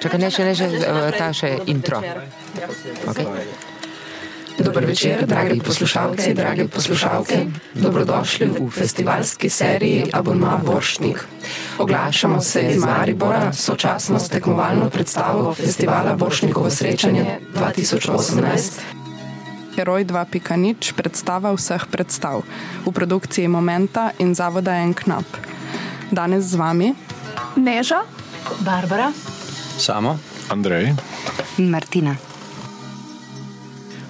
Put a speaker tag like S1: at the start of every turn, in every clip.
S1: Čakaj, ne še, ne še, eh, ta še intro. Okay.
S2: Dober večer, dragi poslušalci, dragi poslušalke. Dobrodošli v festivalski seriji Abonma Boršnik. Oglašamo se iz Maribora, sočasno s tekmovalno predstavo festivala Boršnikovo srečanje 2018.
S3: Heroj 2.0 predstava vseh predstav v produkciji Momenta in Zavoda En Knap. Danes z vami
S4: Neža,
S5: Barbara,
S6: Samo.
S7: Andrej.
S5: in Martina.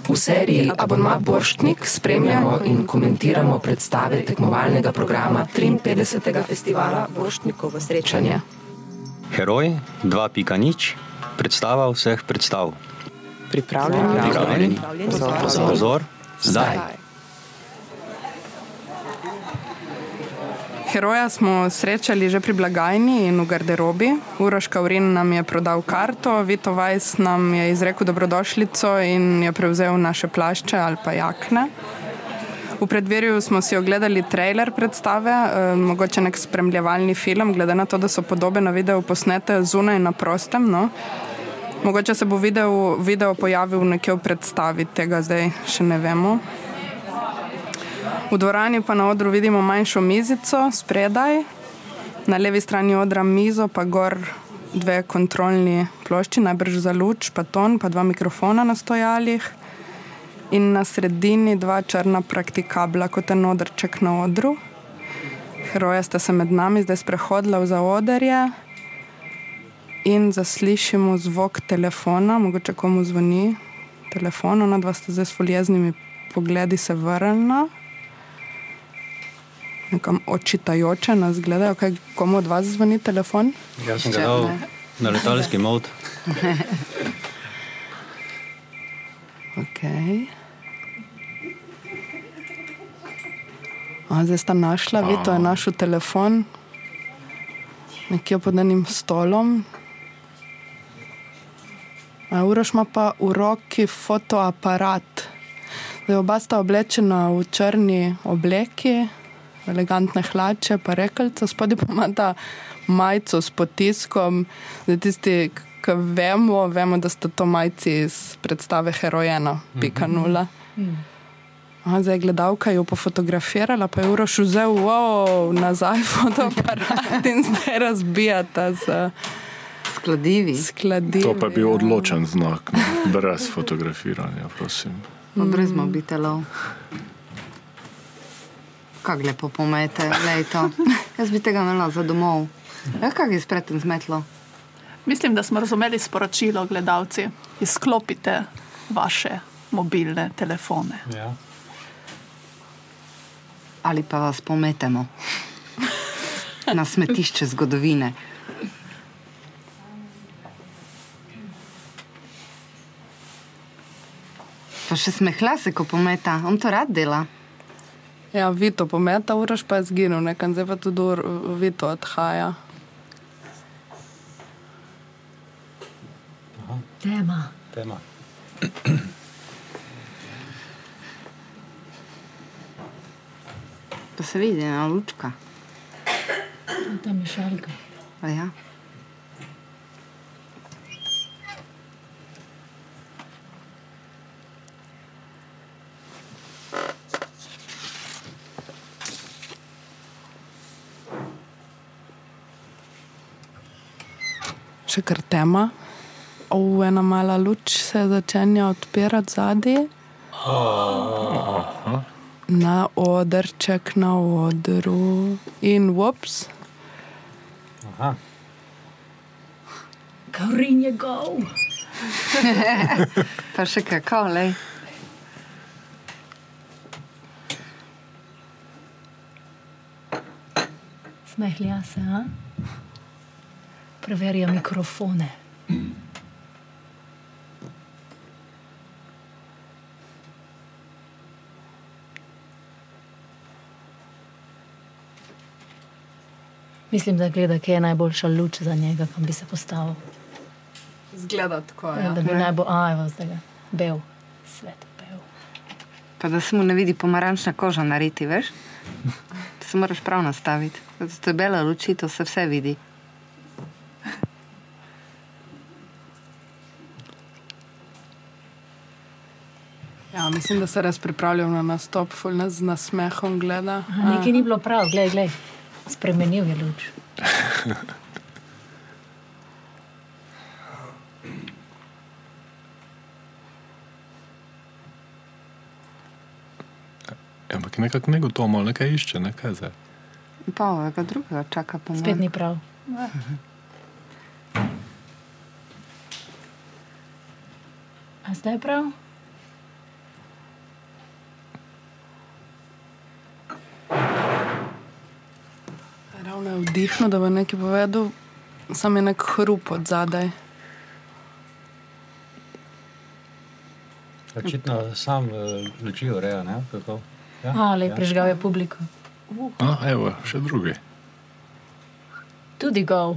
S2: V seriji Abonma Borštnik spremljamo in komentiramo predstave tekmovalnega programa 53. festivala Borštnikovo srečanje.
S6: Heroj 2.0. Predstava vseh predstav.
S1: Pripravljeni?
S6: Pripravljeni? Pozor, zdaj.
S3: Heroja smo srečali že pri blagajni in v garderobi. Uroš Kaurin nam je prodal karto, Vito Vajs nam je izrekel dobrodošlico in je prevzel naše plašče ali pa jakne. V predverju smo si ogledali trailer predstave, eh, mogoče nek spremljevalni film, glede na to, da so podobe na videu posnete zunaj na prostem. No? Mogoče se bo video, video pojavil nekje v predstavi, tega zdaj še ne vemo. V dvorani pa na odru vidimo manjšo mizico spredaj, na levi strani odra mizo, pa gor dve kontrolni plošči, najbrž za luč, pa ton, pa dva mikrofona na stojalih. In na sredini dva črna praktikabla, kot en odrček na odru. Heroja sta se med nami zdaj sprehodila v zaoderje in zaslišimo zvok telefona, mogoče komu zvoni telefon, ona dva sta zdaj s foljeznimi pogledi se vrnila nekam očitajoče nas gledajo, kaj komu od vas zvoni telefon.
S6: Jaz sem ga dal na letalski mod.
S3: Okay. A, zdaj sta našla, vi to je našel telefon, nekje pod enim stolom. A Uroš ima pa v roki fotoaparat. Zdaj, oba sta oblečena v črni obleki, elegantne hlače, pa rekelce, spodaj pa ima ta majico s potiskom. Zdaj, tisti, ki vemo, vemo, da sta to majci iz predstave Herojena, pika nula. Aha, zdaj je gledalka jo pofotografirala, pa je Uroš vzel wow, nazaj fotoaparat in zdaj razbijata z
S5: Skladivi,
S3: skladivi.
S7: To pa je bil odločen znak, brez fotografiranja, prosim.
S5: pa brez mobitelov. Kako lepo pomete, lejto. Jaz bi tega imela za domov. Ja, kako je spretem zmetlo?
S4: mislim, da smo razumeli sporočilo, gledalci. Izklopite vaše mobilne telefone.
S6: Ja.
S5: Ali pa vas pometemo na smetišče zgodovine. Pa še smehla se, ko pometa, on to rad dela.
S3: Ja, Vito pometa, Uroš pa je zginil, nekaj zdaj pa tudi Vito odhaja.
S5: Tema.
S6: Tema.
S5: Pa se vidi, ena lučka.
S8: Tam je šalka.
S5: A ja.
S3: Še kar tema. O, ena mala luč se začenja odpirati zadaj. Na odrček, na odru in.
S6: Aha.
S8: Kaurin je gov.
S5: Pa še kako, lej.
S8: Smehlja se, a? Preverja mikrofone. Mislim, da gleda, kje je najboljša luč za njega, kam bi se postavil.
S3: Zgleda tako.
S8: Ja. Da bi najbolj, a evo zdaj ga, bel, svet bel.
S5: Pa da se mu ne vidi pomarančna koža nariti, veš? se moraš prav nastaviti. To je bela luči, to se vse vidi.
S3: Mislim, da se res pripravljam na nastop, ful nas z nasmehom gleda.
S8: Aha, nekaj ni bilo prav, gledaj, gledaj. Spremenil je luč.
S7: Ja, ampak nekako negotovo, nekaj išče, nekaj zdaj.
S5: Pa ovega drugega čaka po
S8: Spet ni prav. A zdaj je prav?
S3: Ravno je vdihnil, da bo nekaj povedal, sam je nek hrup od zadaj.
S6: Očitno sam uh, luči ureja, ne? Kako? Ja,
S8: A, le, prižgal je publiko.
S7: A, evo, še drugi.
S8: Tudi go.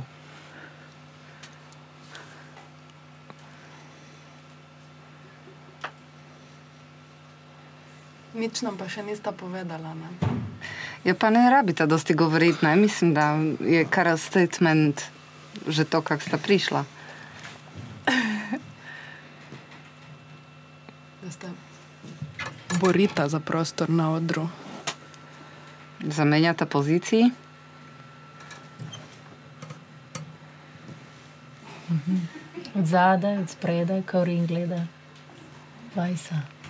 S3: Nič nam pa še nista povedala. Ne?
S5: Ja, pa ne rabite dosti govoriti, ne? Mislim, da je kar statement že to, kak sta prišla.
S3: Da ste borita za prostor na odru.
S5: Zamenjata poziciji.
S8: Od zadaj, od spredaj, kaurin gleda. Vajsa.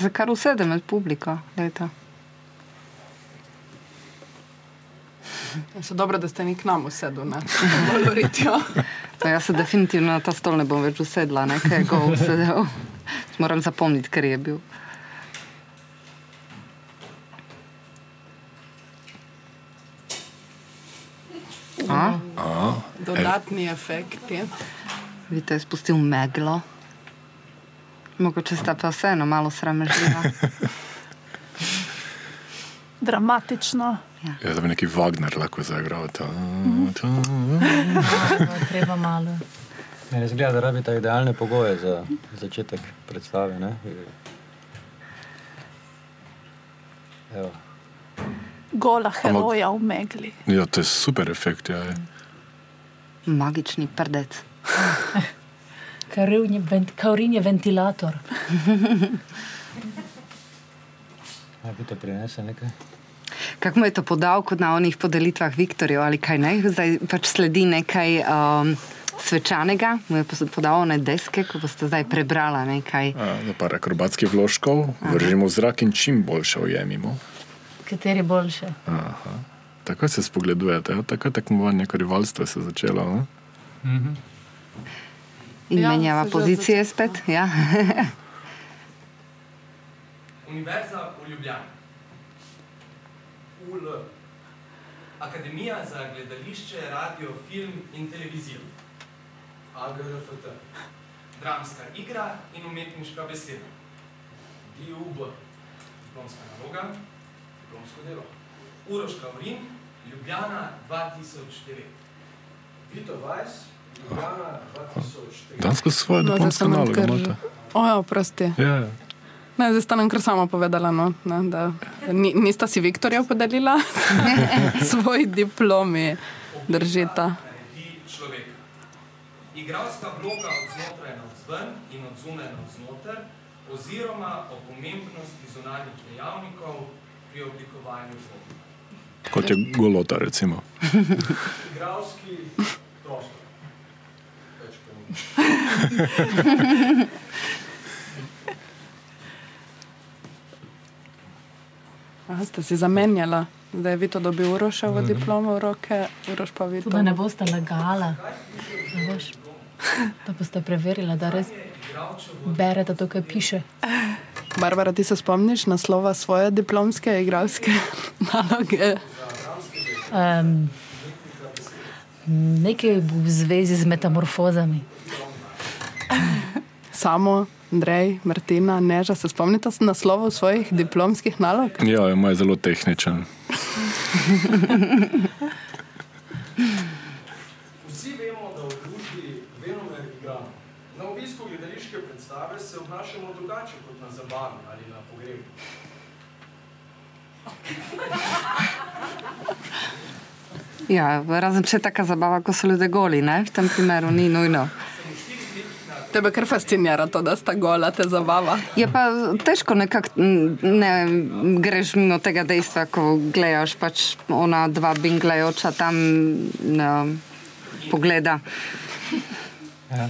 S5: Se kar usede med publiko, leta.
S3: Se dobro, da ste ni k nam usedli, ne? Govoritijo.
S5: Pa jaz se definitivno na ta stol ne bom več usedla, nekaj go usedel. Moram zapomniti, ker je bil. A?
S7: A,
S3: Dodatni efekti.
S5: Vidite, je spustil meglo. Mogoče sta pa vseeno malo sramežljiva.
S4: Dramatično.
S7: ja, da bi neki Wagner lahko zaigral. Ta, ta,
S8: Malo, treba malo.
S6: Ne, res gleda, da rabita idealne pogoje za začetek predstave. Ne? Evo.
S4: Gola heroja v megli.
S7: ja, to je super efekt. Ja, je.
S5: Magični prdec.
S8: Kaurin je, vent, kaurin je ventilator.
S6: Naj bi to prinese nekaj.
S5: Kako mu je to podal, kot na onih podelitvah Viktorjev ali kaj ne? Zdaj pač sledi nekaj um, svečanega, mu je podal one deske, ko boste zdaj prebrala nekaj.
S7: A, za par akrobatskih vložkov vržemo v zrak in čim boljše ujemimo.
S8: Kateri boljše?
S7: Aha. Tako se spogledujete, ja? tako tekmovanje, kot rivalstvo se je začelo. Ne?
S5: In
S3: Ja,
S5: menjava pozicije spet. Ja.
S9: Univerza v Ljubljani. UL. Akademija za gledališče, radio, film in televizijo. AGRFT. Dramska igra in umetniška beseda. DUB. Diplomska naloga, diplomsko delo. Uroš Kavrin, Ljubljana 2009. Vito Vajs, Ljubljana 2003.
S7: Dansko svoje
S3: No, zdaj
S7: diplomske
S3: sem
S7: naloge
S3: kar-
S7: imate.
S3: O, ja, prosti.
S7: Ja, ja.
S3: Ne, zdaj sta nam kar sama povedala, no, ne, da ni, nista si Viktorja podelila svoj diplomi. Držita.
S9: Igralska vloga od znotraj na vzven in od zunaj na vznoter, oziroma o pomembnosti zunanjih dejavnikov pri oblikovanju vloge.
S7: Kot je golota, recimo.
S9: Igralski prostor.
S3: Aha, ste si zamenjala, da je Vito dobil Uroševo diplomo v roke, Uroš pa Vito.
S8: Da ne boste lagala. a veš. Da boste preverila, da res berete to, kar piše.
S3: Barbara, ti se spomniš naslova svoje diplomske igralske naloge?
S8: Um, nekaj v zvezi z metamorfozami.
S3: Samo, Andrej, Martina, Neža, se spomnite naslovov svojih diplomskih nalog?
S7: Ja, je moj zelo tehničen.
S9: Vsi vemo, da v družbi venomer igramo. Na obisku gledališke predstave se obnašamo drugače kot na zabavi ali na pogrebu.
S5: Ja, razen če je taka zabava, ko so ljudje goli, ne? v tem primeru ni nujno.
S3: Tebe kar fascinira to, da sta gola te zabava.
S5: Je pa težko nekako ne greš mimo tega dejstva, ko gledaš pač ona dva binglajoča tam no, pogleda.
S3: Ja.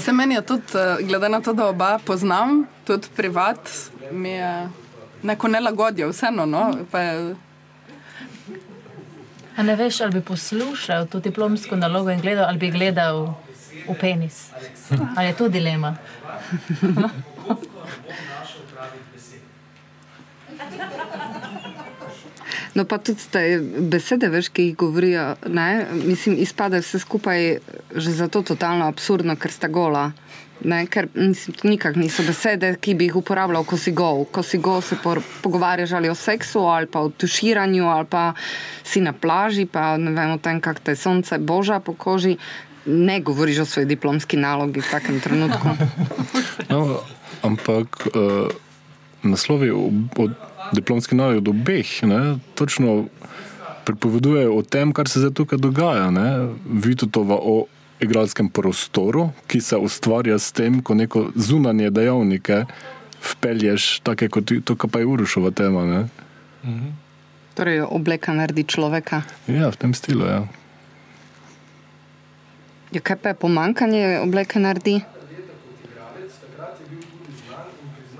S3: Se meni je tudi, eh, glede na to, da oba poznam, tudi privat, mi je neko nelagodje, vseeno. No? Pa je,
S8: A ne veš, ali bi poslušal to diplomsko nalogo in gledal, ali bi gledal v penis. Ali je to dilema?
S5: No, pa tudi te besede, veš, ki jih govorijo, ne? mislim, izpade vse skupaj že zato totalno absurdno, ker sta gola. Ne, ker mislim, nikak niso besede, ki bi jih uporabljal, ko si gol. Ko si gol, se por, pogovarjaš ali o seksu, ali pa o tuširanju, ali pa si na plaži, pa ne vem o tem, kako te sonce boža po koži. Ne govoriš o svoji diplomski nalogi v takem trenutku.
S7: No, ampak uh, naslovi o, o diplomski nalogi od obeh ne, točno pripoveduje o tem, kar se zdaj tukaj dogaja. Vitutova o igralskem prostoru, ki se ustvarja s tem, ko neko zunanje dejavnike vpelješ, tako kot to, pa je Urušova tema. Ne?
S5: Mhm. Torej, obleka naredi človeka.
S7: Ja, v tem stilu. Ja.
S5: Ja, kaj pa je pomankanje obleke naredi?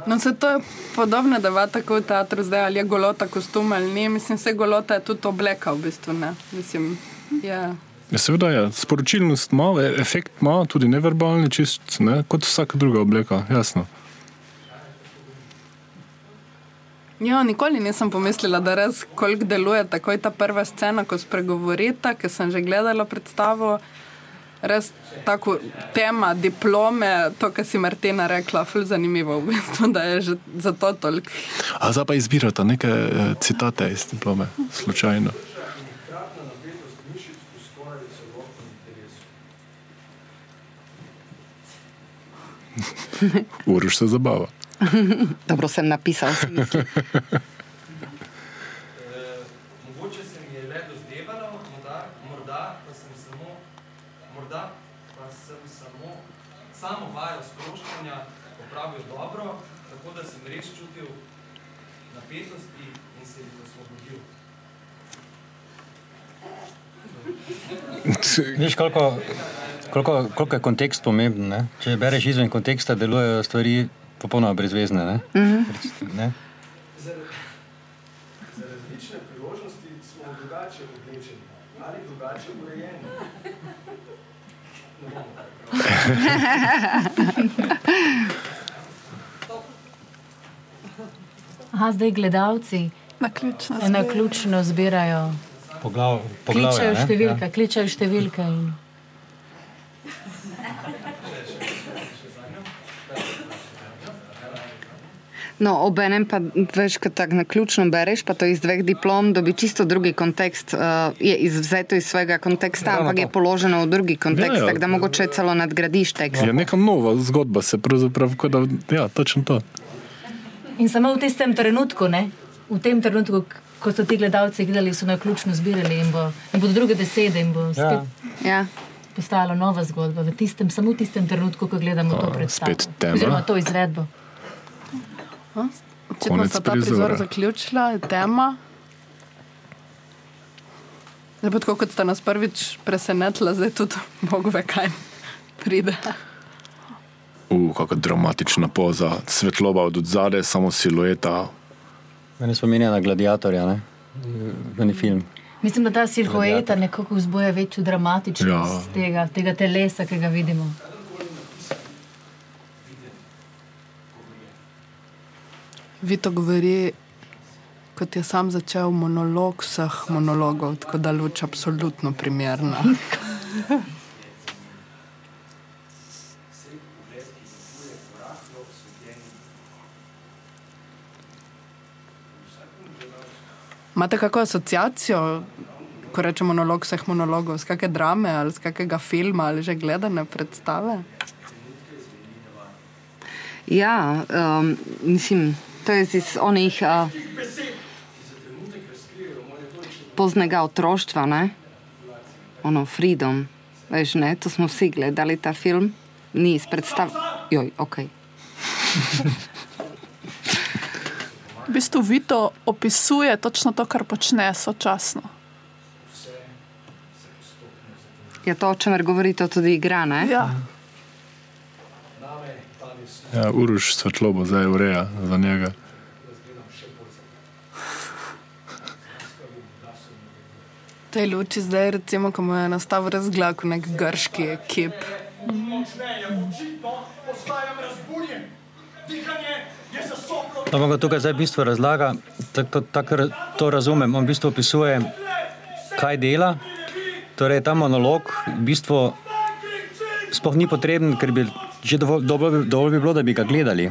S3: No, se to je podobno, da je tako v teatru zdaj, ali je golota kostum ali ne. Mislim, se golota je tudi obleka v bistvu. Ne? Mislim, ja.
S7: Ja, seveda je, sporočilnost ima, efekt ima, tudi neverbalni, čist, ne, kot vsaka druga obleka, jasno.
S3: Ja, nikoli nisem pomislila, da res koliko deluje tako ta prva scena, ko spregovorita, ker sem že gledala predstavo. Res tako tema diplome, to, kar si Martina rekla, ful zanimivo, v bistvu, da je že zato toliko.
S7: A zdaj pa izbirata neke eh, citate iz diplome, slučajno. Uroš se zabava.
S5: Dobro sem napisal.
S9: Mogoče se mi je le dozdevalo, morda, morda pa sem samo, morda pa sem samo samo vajo sproščanja opravil dobro, tako da sem res čutil napetosti in se jih osvobodil.
S6: Veš, koliko, koliko, koliko je kontekst pomemben. Ne? Če bereš izven konteksta, delujejo stvari popolnoma brezvezne. Ne? Mm -hmm. ne?
S9: Za, za različne priložnosti smo drugače oblečeni ali drugače urejeni.
S8: Aha, zdaj gledalci na ključno zbirajo.
S6: Poglav,
S8: kličajo številke, ja. kličajo številke. In...
S5: No, obenem pa veš, ko tako na ključno bereš, pa to iz dveh diplom, dobi čisto drugi kontekst. Uh, je izvzeto iz svojega konteksta, ja, ampak je položeno v drugi kontekst, ja, ja. tako da mogoče celo nadgradiš tekst.
S7: Je neka nova zgodba, se pravzaprav, da, ja, točno to.
S8: In samo v tistem trenutku, ne? v tem trenutku, ko so ti gledalci gledali, so na ključno zbirali in, bo, in bodo druge besede in bo ja. spet.
S5: Ja. Ja.
S8: Postala nova zgodba, v tistem, samo v tistem trenutku, ko gledamo to predstavo. Oziroma to izvedbo.
S3: Če smo ta prizor zaključila, je tema. Zdaj, tako kot ste nas prvič presenetili, zdaj tudi Bog ve, kaj pride.
S7: Uf, kako dramatična poza, svetloba od zadaj, samo silueta.
S6: Mene spominja na gladiatorja, ne? Meni film.
S8: Mislim, da ta silueta nekako vzboja večjo dramatičnost ja. tega, tega telesa, ki ga vidimo.
S3: Vito govori, kot je sam začel monolog vseh monologov, tako da luč absolutno primerna. Imate kakšno asociacijo, ko rečemo monolog vseh monologov, z kakšne drame ali z kakšnega filma ali že gledane predstave?
S5: Ja, um, mislim to je iz onih uh, poznega otroštva, ne? Ono, Freedom, veš, ne, to smo vsi gledali ta film, ni iz predstav, joj, ok.
S4: V bistvu Vito opisuje točno to, kar počne sočasno.
S5: Je to, o čemer govorite, tudi igra, ne?
S4: Ja.
S7: Ja, Uroš svetlobo zdaj ureja za njega.
S3: V tej luči zdaj, recimo, ko mu je nastal razgled, nek grški ekip.
S6: Ampak tukaj zdaj v bistvu razlaga, tako tak, to razumem, on v bistvu opisuje, kaj dela. Torej, ta monolog v bistvu sploh ni potreben, ker bi že dovolj, dovolj, dovolj bi bilo, da bi ga gledali.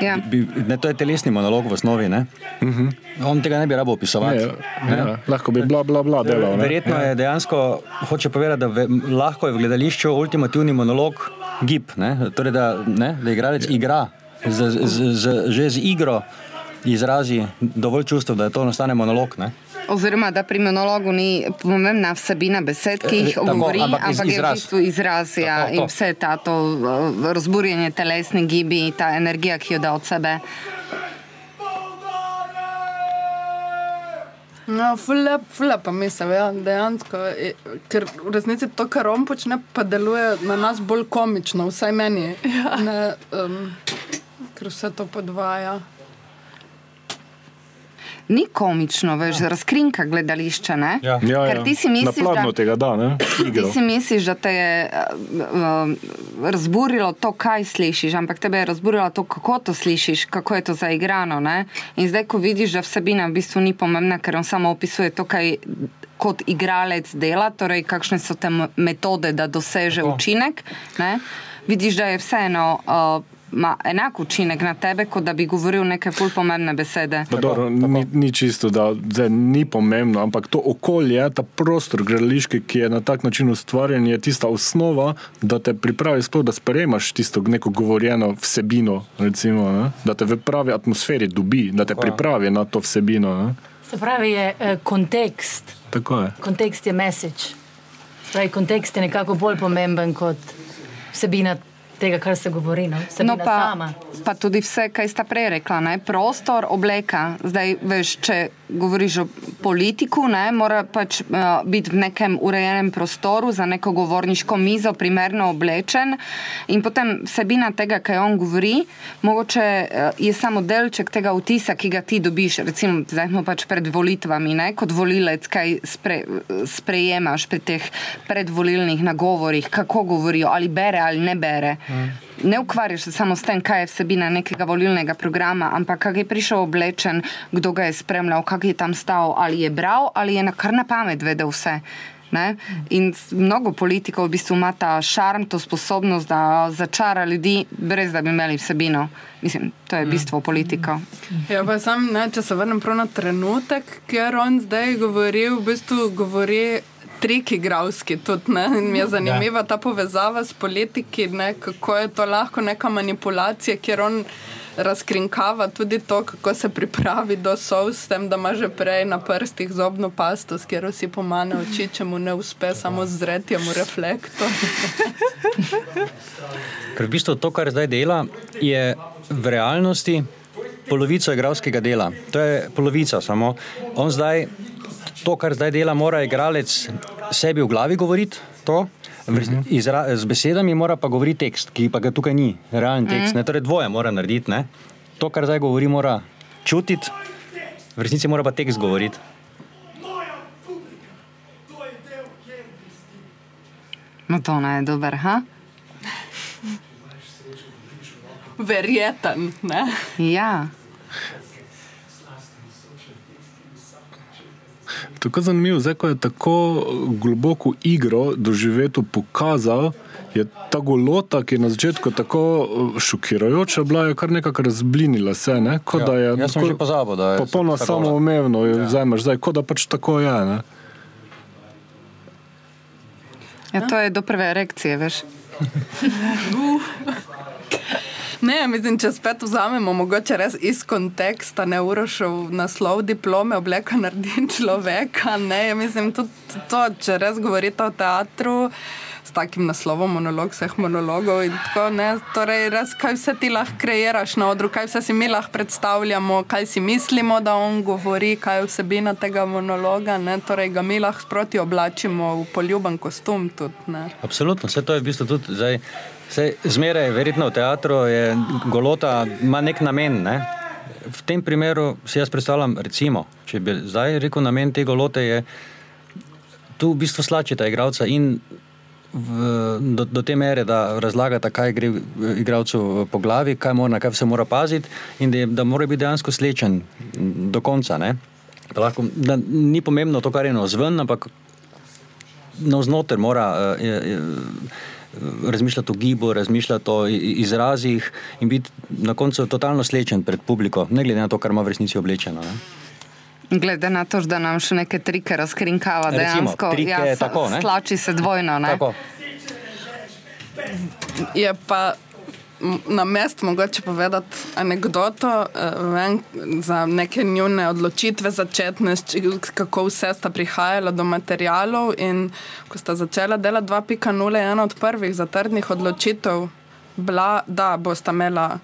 S5: Ja.
S6: Bi, ne, to je telesni monolog v osnovi. Uh -huh. On tega ne bi rabo opisovati.
S7: Ne, ja, lahko bi bla bla bla delal. ne.
S6: Verjetno je dejansko, hoče povedati, da ve, lahko je v gledališču ultimativni monolog gib, ne? Torej, da, ne? da igralec igra z, z, z, z, že z igro izrazi dovolj čustev, da je to nastane monolog. Ne?
S5: Oziroma, da pri monologu ni pomembna vsebina besed, ki jih
S6: Eh,
S5: govori,
S6: ampak
S5: ampak,
S6: iz-
S5: je v bistvu izraz ja,
S6: Tako, to.
S5: in vse ta to uh, razburjenje telesni gibi, ta energija, ki jo da od sebe.
S3: No, fule, fule pa mislim, ja, dejansko, je- ker v resnici to, kar on počne, pa deluje na nas bolj komično, vsaj meni. Ja. Ne, um, ker vse to podvaja.
S5: Ni komično, veš, razkrinka gledališča, ne?
S6: Ja.
S7: Ja,
S5: Ker
S7: ja.
S5: ti si misliš, da-
S7: tega da, ne?
S5: Ti si misliš, da te je uh, razburilo to, kaj slišiš, ampak tebe je razburilo to, kako to slišiš, kako je to zaigrano. Ne? In zdaj, ko vidiš, da vsebina v bistvu ni pomembna, ker on samo opisuje to, kaj kot igralec dela, torej kakšne so te metode, da doseže
S6: Tako.
S5: učinek, ne? vidiš, da je vseeno. Uh, Ma enak učinek na tebe, kot da bi govoril neke ful pomembne besede.
S7: Pa Dobro, ni, ni čisto, da zdaj, ni pomembno, ampak to okolje, ta prostor gledališki, ki je na tak način ustvarjen, je tista osnova, da te pripravi sploh, da sprejemaš tisto neko govorjeno vsebino, recimo, ne? da te v pravi atmosferi dobi, da te pripravi na to vsebino. Ne?
S8: Se pravi, je eh, kontekst.
S7: Tako je.
S8: Kontekst je message. Se Pravi, kontekst je nekako bolj pomemben kot vsebina tega, kar se govori. No, Vsebina
S5: No, pa,
S8: sama.
S5: pa tudi vse, kaj sta prej rekla, ne? prostor, obleka. Zdaj, veš, če govoriš o politiku, ne? mora pač uh, biti v nekem urejenem prostoru za neko govorniško mizo, primerno oblečen. In potem vsebina tega, kaj on govori, mogoče uh, je samo delček tega vtisa, ki ga ti dobiš. Recimo, zdaj smo pač pred volitvami, ne? kot volilec, kaj spre, sprejemaš pri teh predvolilnih nagovorih, kako govorijo, ali bere ali ne bere. Ne ukvarjaš se samo s tem, kaj je vsebina nekega volilnega programa, ampak kako je prišel oblečen, kdo ga je spremljal, kako je tam stal, ali je bral, ali je na kar na pamet vedel vse. Ne? In mnogo politikov v bistvu ima ta šarm, to sposobnost, da začara ljudi, brez da bi imeli vsebino. Mislim, to je bistvo politikov.
S3: Ja, pa sam, ne, če se vrnem prav na trenutek, ker on zdaj govori, v bistvu govori trik igravski tudi, ne, in mi je zanimiva ta povezava s politiki, ne, kako je to lahko neka manipulacija, kjer on razkrinkava tudi to, kako se pripravi do sov, s tem, da ima že prej na prstih zobno pasto, s katero si pomane oči, če mu ne uspe samo zreti mu reflektor.
S6: Ker v bistvu to, kar zdaj dela, je v realnosti polovica igralskega dela. To je polovica samo. On zdaj, to, kar zdaj dela, mora igralec sebi v glavi govoriti. To. V- Izra, z besedami mora pa govoriti tekst, ki pa ga tukaj ni, realen tekst. Ne? Torej, dvoje mora narediti. Ne? To, kar zdaj govori, mora čutiti, v resnici mora pa tekst govoriti.
S5: Madonna je dober, ha?
S3: Verjeten, ne?
S5: Ja.
S7: Tako zanimivo, zdaj, ko je tako globoko igro doživeto pokazal, je ta golota, ki je na začetku tako eh, šokirajoča, bila je kar nekako razblinila se, ne? Kot
S6: Ja,
S7: da je
S6: jaz sem
S7: tako
S6: že pozabil, da je gola.
S7: samoumevno, ja. vzameš zdaj, kot da pač tako je. Ne?
S5: ja, to je do prve erekcije, veš.
S3: Ne, mislim, če spet vzamemo, mogoče res iz konteksta, ne urošil naslov diplome, obleka naredi človeka. Ne, mislim, tudi to, če res govorite o teatru s takim naslovom, monolog vseh monologov. Tako, ne, torej, res, kaj vse ti lahko kreiraš na odru, kaj vse si mi lahko predstavljamo, kaj si mislimo, da on govori, kaj je vsebina tega monologa. Ne, torej, ga mi lahko sproti oblačimo v poljuben kostum. Tudi,
S6: Absolutno, vse to je v bistvu tudi zdaj. Vse, zmeraj, verjetno v teatru je golota, ima nek namen. Ne? V tem primeru si jaz predstavljam, recimo, če bi zdaj rekel, namen te golote je tu v bistvu slačita igralca in v, do, do te mere, da razlagata, kaj gre igralcu po glavi, kaj mora, na kaj vse mora paziti in da, da mora biti dejansko slečen do konca. Da lahko, da ni pomembno to, kar je na zven, ampak navznoter mora. Uh, je, je, Razmišljati o gibu, razmišljati o izrazih in biti na koncu totalno slečen pred publiko, ne glede na to, kar ima v resnici oblečeno. Ne?
S5: Glede na to, da nam še neke trike razkrinkava, dejansko
S6: trike, ja, tako,
S5: slači se dvojno.
S3: Je pa na mestu mogoče povedati anegdoto vem, za neke njune odločitve začetne, kako vse sta prihajala do materijalov in ko sta začela delati 2.0, je ena od prvih zatrdnih odločitev bila, da bosta imela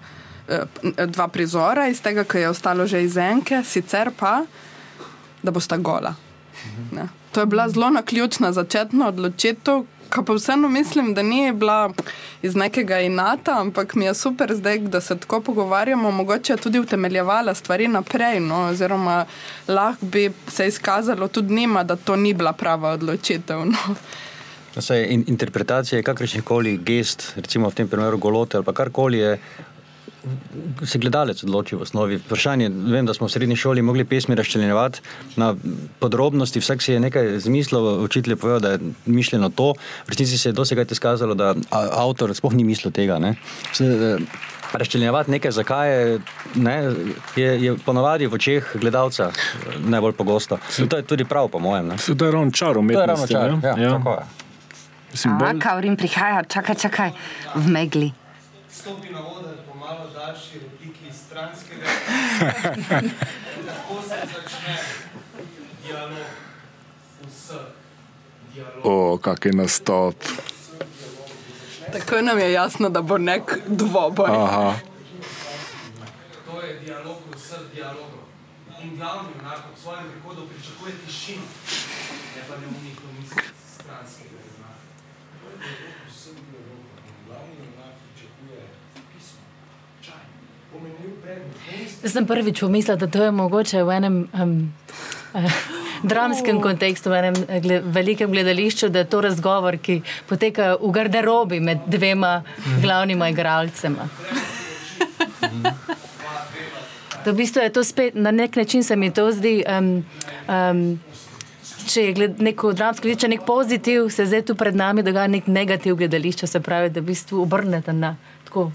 S3: dva prizora iz tega, ki je ostalo že iz enke, sicer pa da bosta gola. Ne. To je bila zelo naključna začetna odločitev, ki pa vseeno mislim, da ni bila iz nekega inata, ampak mi je super zdaj, da se tako pogovarjamo, mogoče tudi utemeljevala stvari naprej, no, oziroma lahko bi se izkazalo tudi njima, da to ni bila prava odločitev. No.
S6: Saj, in, interpretacije kakršnih koli gest, recimo v tem primeru golote ali karkoli je se gledalec odloči v osnovi. Vprašanje, vem, da smo v srednji šoli mogli pesmi razčlenjevati na podrobnosti, vsak si je nekaj zmislil, učitelj je povedal, da je mišljeno to, v resnici se je dosegaj izkazalo, da avtor sploh ni mislil tega. Ne. Eh, razčlenjevati nekaj, zakaj je, ne, je, je ponovadi v očeh gledalca eh, najbolj pogosto. In to je tudi prav, po mojem. Ne.
S7: To je ravno čar umetnosti.
S6: To je ravno čar, ja, ja. tako je.
S5: Aha, Kaurin prihaja, čakaj, čakaj, v megli.
S9: Stopi na oder malo daljši repliki iz stranskega. Lahko se začne dialog vseh.
S7: O, kak je nastop.
S3: Tako nam je jasno, da bo nek dvoboj.
S7: Aha.
S9: To je dialog vseh dialogov. In glavni junak v svojem prihodu pričakuje tišino, ne pa neumnih misli stranskega junaka.
S8: Jaz sem prvič pomislil, da to je mogoče v enem um, uh, dramskem kontekstu, v enem gled, velikem gledališču, da je to razgovor, ki poteka v garderobi med dvema glavnima igralcema. To v bistvu je to spet, na nek način se mi to zdi, um, um, če je gled, neko dramsko gledališče, nek pozitiv, se zdaj tu pred nami dogaja nek negativ gledališče, se pravi, da v bistvu obrnete na tako.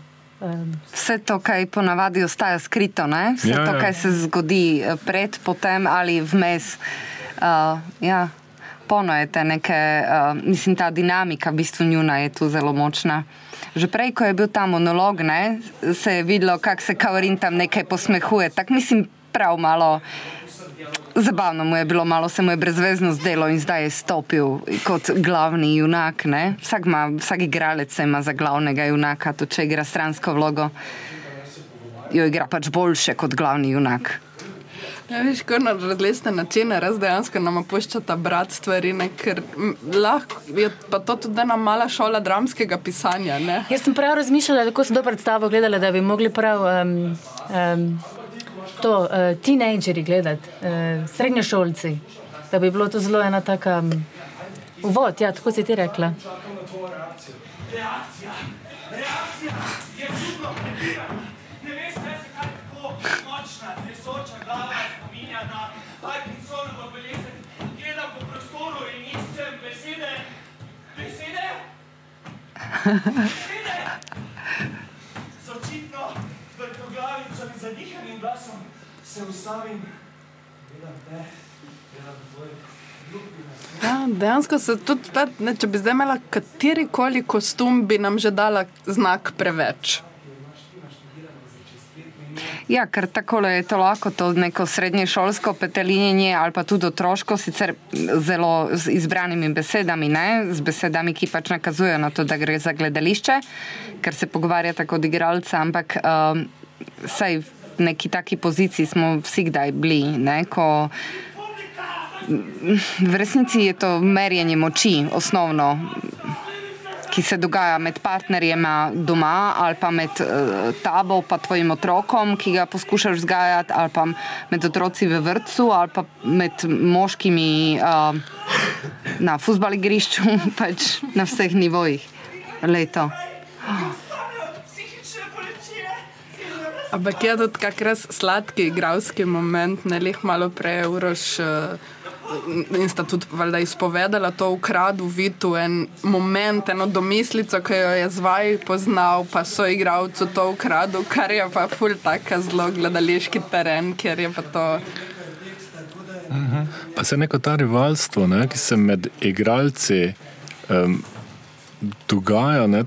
S5: Vse to, kar ponavadi ostaja skrito, ne? vse ja, to, kar se zgodi pred, potem ali vmes. Uh, ja. Ponujete neke, uh, mislim, ta dinamika, v bistvu njuna je tu zelo močna. Že prej, ko je bil ta monolog, ne, se je videlo, kako se Kaurin tam nekaj posmehuje. Tako mislim, prav malo. Zabavno mu je bilo, malo se mu je brezvezno zdelo in zdaj je stopil kot glavni junak. Vsak, ma, vsak igralec ima za glavnega junaka, tudi če igra stransko vlogo, jo igra pač boljše kot glavni junak.
S3: Ja, veš, kako na različne načine res dejansko nam opuščata brat stvari, ne? ker lahko je pa to tudi ena mala šola dramskega pisanja. Ne?
S8: Jaz sem prav razmišljala, kako sem to predstavo gledala, da bi mogli prav. Um, um, to uh, tinejdžeri gledati, uh, srednjošolci, da bi bilo to zelo ena taka um, uvod, ja, tako si ti rekla. Reakcija, reakcija je čudno prebirana. Ne veš, kaj se kaj tako močna, tresoča glava spominja na Parkinsonovo bolezen. Gledam po prostoru in iščem besede. Besede? Besede? So očitno vrtoglavicami zadihanim glasom se ustavim, gledam te, gledam tvoj.
S3: Ja, dejansko se tudi, spet, ne, če bi zdaj imela kateri koli kostum, bi nam že dala znak preveč.
S5: Ja, ker tako je to lahko, to neko srednješolsko petelinjenje ali pa tudi otroško, sicer zelo z izbranimi besedami, ne? z besedami, ki pač nakazujejo na to, da gre za gledališče, ker se pogovarja tako od igralca, ampak um, saj neki taki poziciji smo vsi kdaj bili, ne? ko v resnici je to merjenje moči, osnovno ki se dogaja med partnerjema doma ali pa med uh, tabo in tvojim otrokom, ki ga poskušaš vzgajati, ali pa med otroci v vrtu, ali pa med moškimi uh, na futbali grišču, pač na vseh nivojih. Leto.
S3: Ampak je tudi kak res sladki igralski moment, ne leh malo prej, uroš. Uh, in sta tudi valjda, izpovedala to ukradu vitu, en moment, eno domislico, ki jo je zvaj poznal, pa so igralcu to ukradu, kar je pa ful taka zelo gledališki teren, ker je pa to.
S7: Mhm. Pa se neko ta rivalstvo, ne, ki se med igralci um, dogaja. Ne,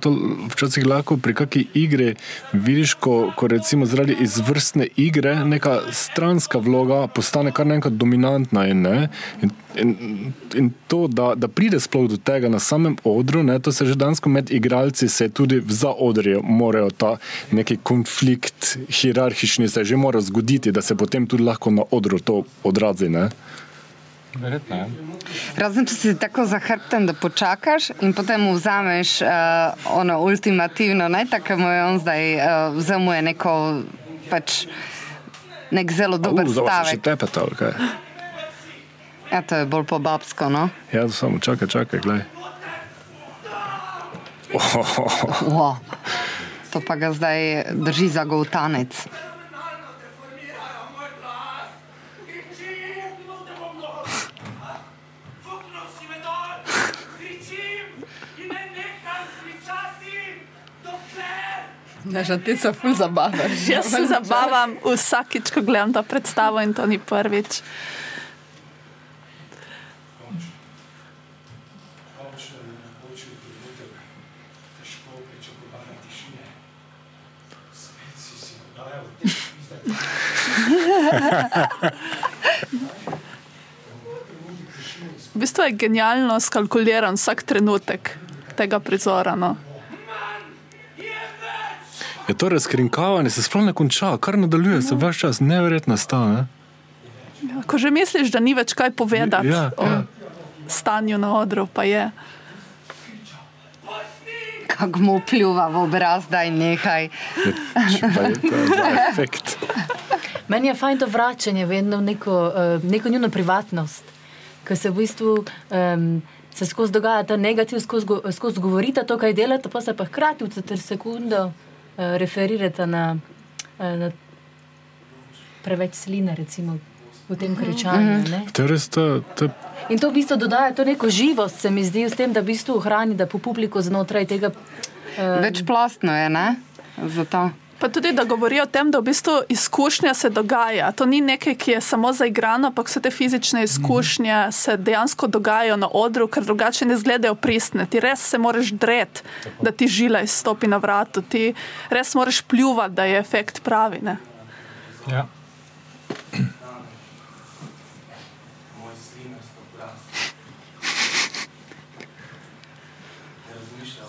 S7: včasih lahko pri kakšni igri vidiš, ko, ko recimo zaradi izvrstne igre neka stranska vloga postane kar nekaj dominantna. In, ne, in, in, in to, da, da pride sploh do tega na samem odru, ne, to se že dansko med igralci se tudi za odrje morajo ta neki konflikt hierarhični se že mora zgoditi, da se potem tudi lahko na odru to odrazi. Ne.
S5: Verjetno. Ja. Razen če si tako zahrbten, da počakaš in potem vzameš uh, ono ultimativno, ne tako mu je on zdaj uh, vzel mu je neko pač nek zelo dober uh, stavek.
S7: Če tepe to, kaj?
S5: Ja, to je bolj po babsko, no?
S7: Ja, samo čakaj, čakaj, gledaj.
S5: Oh, oh, oh. Wow. To pa ga zdaj drži za govtanec.
S3: Ne, že ti se ful zabavaš.
S4: Jaz se zabavam vsakič, ko gledam to predstavo in to ni prvič. V bistvu je genialno skalkuliran vsak trenutek tega prizora. No
S7: je to razkrinkavanje, se sploh ne konča, kar nadaljuje, se vse čas nevrjetno stane.
S4: Ja, ko že misliš, da ni več kaj povedati ja, o ja. stanju na odru, pa je.
S5: Kako mu pljuva v obraz, da je nekaj.
S8: Meni je fajn to vračanje vedno v neko, uh, neko njuno privatnost, ker se v bistvu um, se skozi dogaja ta negativ, skozi, skozi govorite to, kaj delate, pa se pa hkrati v 4 sekunde. Eh, referirate na, eh, na preveč sline, recimo v tem kričanju. Mm
S7: -hmm. to, to...
S8: In to v bistvu dodaja to neko živost, se mi zdi, s tem, da v bistvu ohrani, da po publiku znotraj tega.
S5: Uh... Večplastno je, ne? Zato.
S4: Pa tudi, da govori o tem, da v bistvu izkušnja se dogaja. To ni nekaj, ki je samo zaigrano, ampak vse te fizične izkušnje se dejansko dogajajo na odru, ker drugače ne izgledajo pristne. Ti res se moraš dreti, da ti žila izstopi na vratu, ti res moraš pljuvati, da je efekt pravi. Ne? Ja.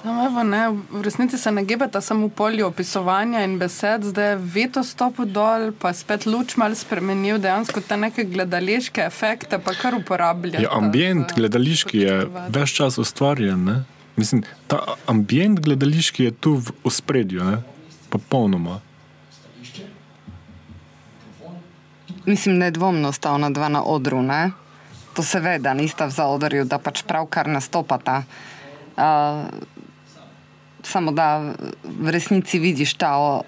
S3: No, evo, ne, v resnici se ne gibata samo v polju opisovanja in besed, zdaj je veto stopil dol, pa spet luč mal spremenil, dejansko te neke gledališke efekte pa kar uporablja.
S7: Ja, ambient gledališki je več čas ustvarjen. Ne? Mislim, ta ambient gledališki je tu v ospredju, popolnoma.
S5: Mislim, da je dvomno sta ona dva na odru. Ne? To se ve, da nista v zaodrju, da pač pravkar nastopata. Uh, samo da v resnici vidiš ta.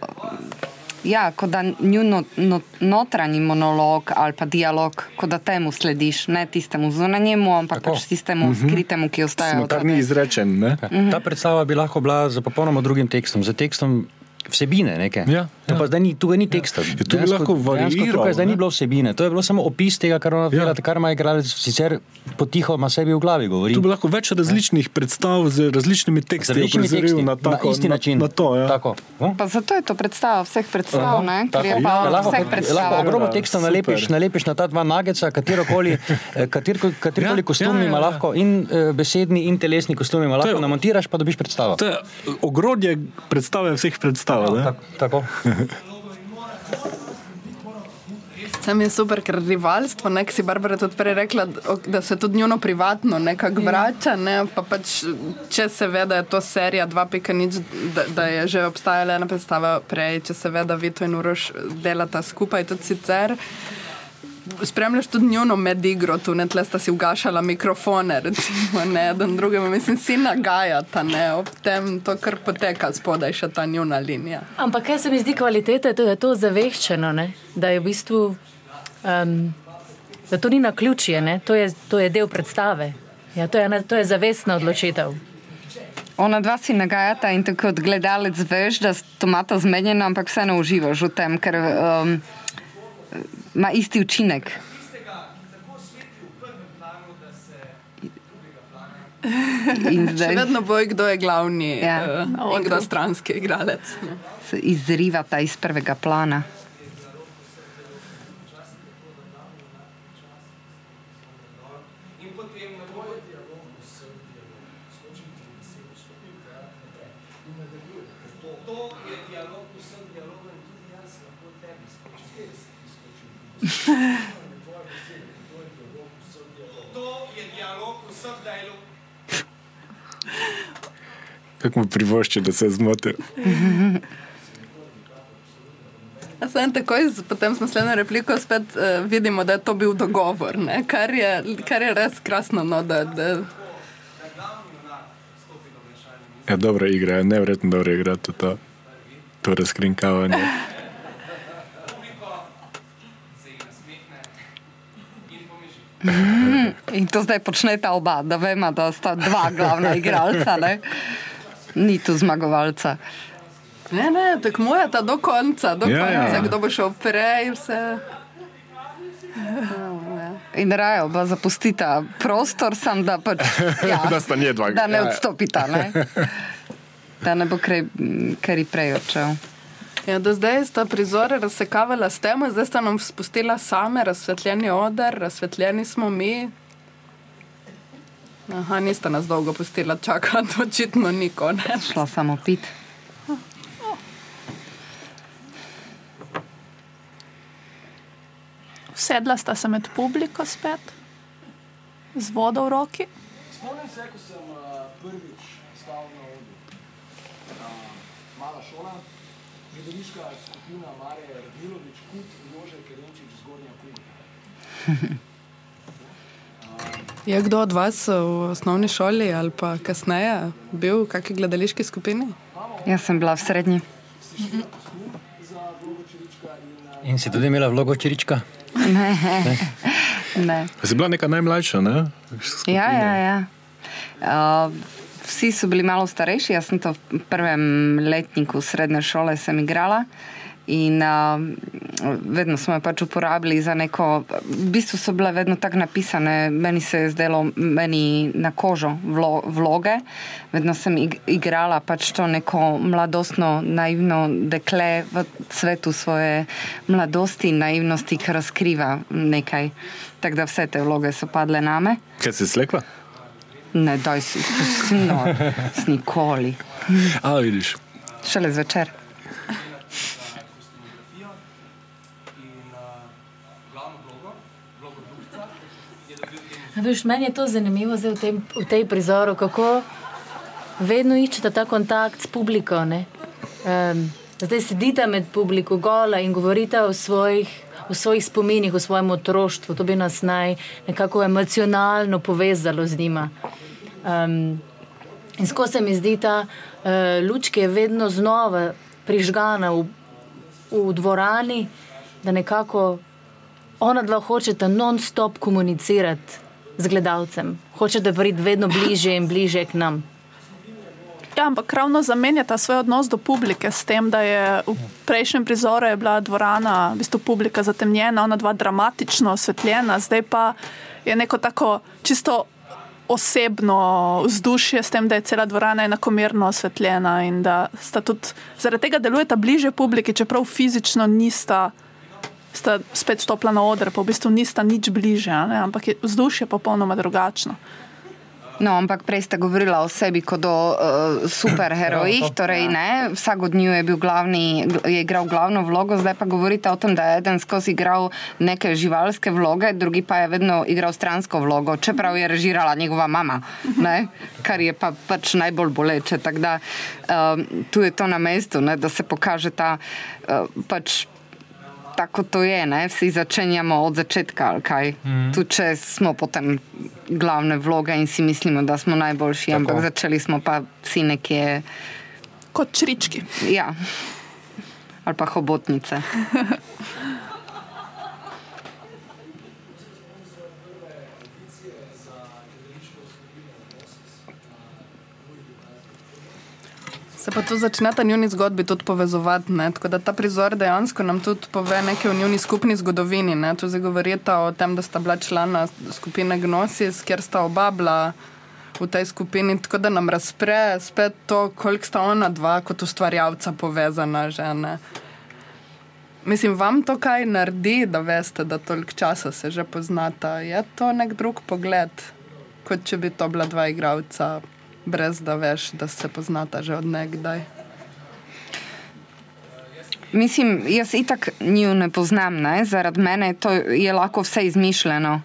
S5: Ja, kot da njuno no, notranji monolog ali pa dialog, kot da temu slediš, ne tistemu zunanjemu, ampak pač tistemu mhm. skritemu, ki ostaja.
S7: Kar ni izrečen.
S6: Mhm. Ta predstava bi lahko bila za popolnoma drugim tekstom, za tekstom vsebine. Neke.
S7: Ja,
S6: To pa zdaj ni, tukaj ni teksta.
S7: Ja, tu bi lahko variiral,
S6: Tukaj zdaj
S7: ne?
S6: ni bilo vsebine, to je bilo samo opis tega, kar ona dela,
S7: Ja.
S6: kar ima igralec sicer potihoma sebi v glavi govori.
S7: Tu bi lahko več različnih predstav z različnimi teksti
S6: teksti,
S7: na, tako,
S6: na isti način.
S7: Na, na to, ja.
S6: Tako. No?
S5: Pa zato je to predstava vseh predstav, ne? Ker je
S6: Tako.
S5: pa
S6: Ja, lahko,
S5: vseh
S6: lahko
S5: predstav.
S6: ogromno teksta nalepiš, nalepiš na ta dva nageca, katerokoli, eh, kater, katerikoli
S7: Ja,
S6: kostum
S7: ja, ja,
S6: ima
S7: ja.
S6: lahko in eh, besedni in telesni kostum ima
S7: je-
S6: lahko, namontiraš pa dobiš predstavo.
S7: To je ogrodje predstave vseh predstav. ne?
S6: Tak- Tako.
S3: Sam je super, ker rivalstvo, ne, si Barbara tudi prej rekla, da- se tudi njuno privatno nekako vrača. Ne, pa pač, če se ve, da je to serija 2.0, da, da je že obstajala ena predstava prej, če se ve, da Vito in Uroš delata skupaj tudi sicer. Spremljaš tudi njuno medigro, tu ne tle sta si ugašala mikrofone, recimo, ne, eden drugemu, mislim, si nagajata, ne, ob tem to kar poteka spodaj še ta njuna linija.
S8: Ampak kaj se mi zdi kvaliteta, to je to zaveščeno, ne? da je v bistvu, um, da to ni na ključje, ne? to je, to je del predstave. Ja, to, je, ena- to je zavestna odločitev.
S5: Ona dva si nagajata in tako kot gledalec veš, da sta tomata zmenjena, ampak vseeno uživaš v tem, ker um, ima isti učinek. In
S3: Še
S5: zdaj
S3: vedno boj, kdo je glavni
S5: Ja.
S3: uh, in kdo stranski igralec. ne.
S5: se izrivata iz prvega plana.
S9: In potem na to dialog vseh dialogov. To je dialog vseh dialogov in tudi jaz lahko tebi skočim. To je dialog vseh dialogov.
S7: Kako mu privošči, da se zmoti.
S3: Jaz sem takoj, potem z naslednjo repliko spet uh, vidimo, da je to bil dogovor, ne? kar je, kar je res krasno. No, da, da,
S7: Ja, dobra igra, nevredno dobro igra to, to, to razkrinkavanje.
S9: pomiži.
S5: In to zdaj počneta oba, da vemo, da sta dva glavna igralca, ne? ni tu zmagovalca.
S3: ne, ne, tekmujeta do konca, do
S7: Ja,
S3: ja, konca,
S7: ja.
S3: kdo bo šel prej, vse.
S5: In raje oba zapustita prostor, sam da pač. Ja,
S7: Da sta nje dva.
S5: da ne
S7: Ja,
S5: odstopita, ne? da ne bo kaj prej odšel.
S3: Ja, do zdaj sta prizore razsekavala s tem, zdaj sta nam spustila same, razsvetljeni oder, razsvetljeni smo mi. Aha, nista nas dolgo pustila čakati, očitno ni konec.
S5: Šla samo pit.
S4: Sedla sta se med publiko spet, z vodo v roki.
S9: Spomnim se, ko sem uh, prvič stal na odru. Uh, mala šola, gledališka skupina Marija Radilovič, Kut, Jože Kerenčič, Zgornja publika.
S3: Je kdo od vas v osnovni šoli ali pa kasneje bil v kakšni gledališki skupini?
S5: Jaz sem bila v srednji.
S6: In si tudi imela vlogo čirička?
S5: Ne. ne.
S7: Si bila neka najmlajša, ne?
S5: Ja, ja, ja. Uh, vsi so bili malo starejši, jaz sem to v prvem letniku srednje šole sem igrala. In uh, vedno smo jo pač uporabili za neko, v bistvu so bile vedno tako napisane, meni se je zdelo, meni na kožo vlo, vloge. Vedno sem ig, igrala pač to neko mladostno, naivno dekle v svetu svoje mladosti in naivnosti, ki razkriva nekaj. Tako da vse te vloge so padle name.
S7: Kaj si slekla?
S5: Ne, daj si, no, s nikoli.
S7: A, vidiš.
S5: Šele zvečer.
S8: Veš, meni je to zanimivo zdaj v, tem, v tej prizoru, kako vedno iščete ta kontakt s publiko. Um, zdaj sedite med publiko gola in govorite o svojih, o svojih spominih, o svojem otroštvu. To bi nas naj nekako emocionalno povezalo z njima. Um, in skozi se mi zdi ta uh, luč, ki je vedno znova prižgana v, v dvorani, da nekako ona dva hočeta non-stop komunicirati z gledalcem, hočeta priti vedno bliže in bliže k nam.
S4: Ja, ampak ravno zamenjata svoj odnos do publike s tem, da je v prejšnjem prizoru je bila dvorana, v bistvu publika zatemnjena, ona dva dramatično osvetljena, zdaj pa je neko tako čisto osebno vzdušje s tem, da je cela dvorana enakomerno osvetljena in da sta tudi zaradi tega delujeta bliže publiki, čeprav fizično nista. Sta spet stopila na oder, pa v bistvu nista nič bliže, ampak je vzdušje popolnoma drugačno.
S5: No, ampak prej ste govorili o sebi kot o uh, superherojih, ja, torej ne, vsak od njiju je, glavni, je igral glavno vlogo, zdaj pa govorite o tem, da je eden skozi igral neke živalske vloge, drugi pa je vedno igral stransko vlogo, čeprav je režirala njegova mama, ne, kar je pa pač najbolj boleče. Tako da uh, tu je to na mestu, ne, da se pokaže ta uh, pač tako to je, ne? vsi začenjamo od začetka. Mm. Tu če smo potem glavne vloge in si mislimo, da smo najboljši, tako. ampak začeli smo pa vsi nekje.
S4: Kot črički.
S5: Ja, ali pa hobotnice.
S3: Se pa tu začne ta njuni zgodbi tudi povezovati. Ne? Tako da ta prizor dejansko nam tudi pove nekaj o njuni skupni zgodovini. Ne? Tu zdaj govorite o tem, da sta bila člana skupine Gnosis, kjer sta oba bila v tej skupini. Tako da nam razpre spet to, koliko sta ona dva kot ustvarjalca povezana žene. Mislim, vam to kaj naredi, da veste, da toliko časa se že poznata? Je to nek drug pogled, kot če bi to bila dva igralca brez da veš, da se poznata že od nekdaj.
S5: Mislim, jaz itak njo ne poznam, ne? zaradi mene to je lahko vse izmišljeno.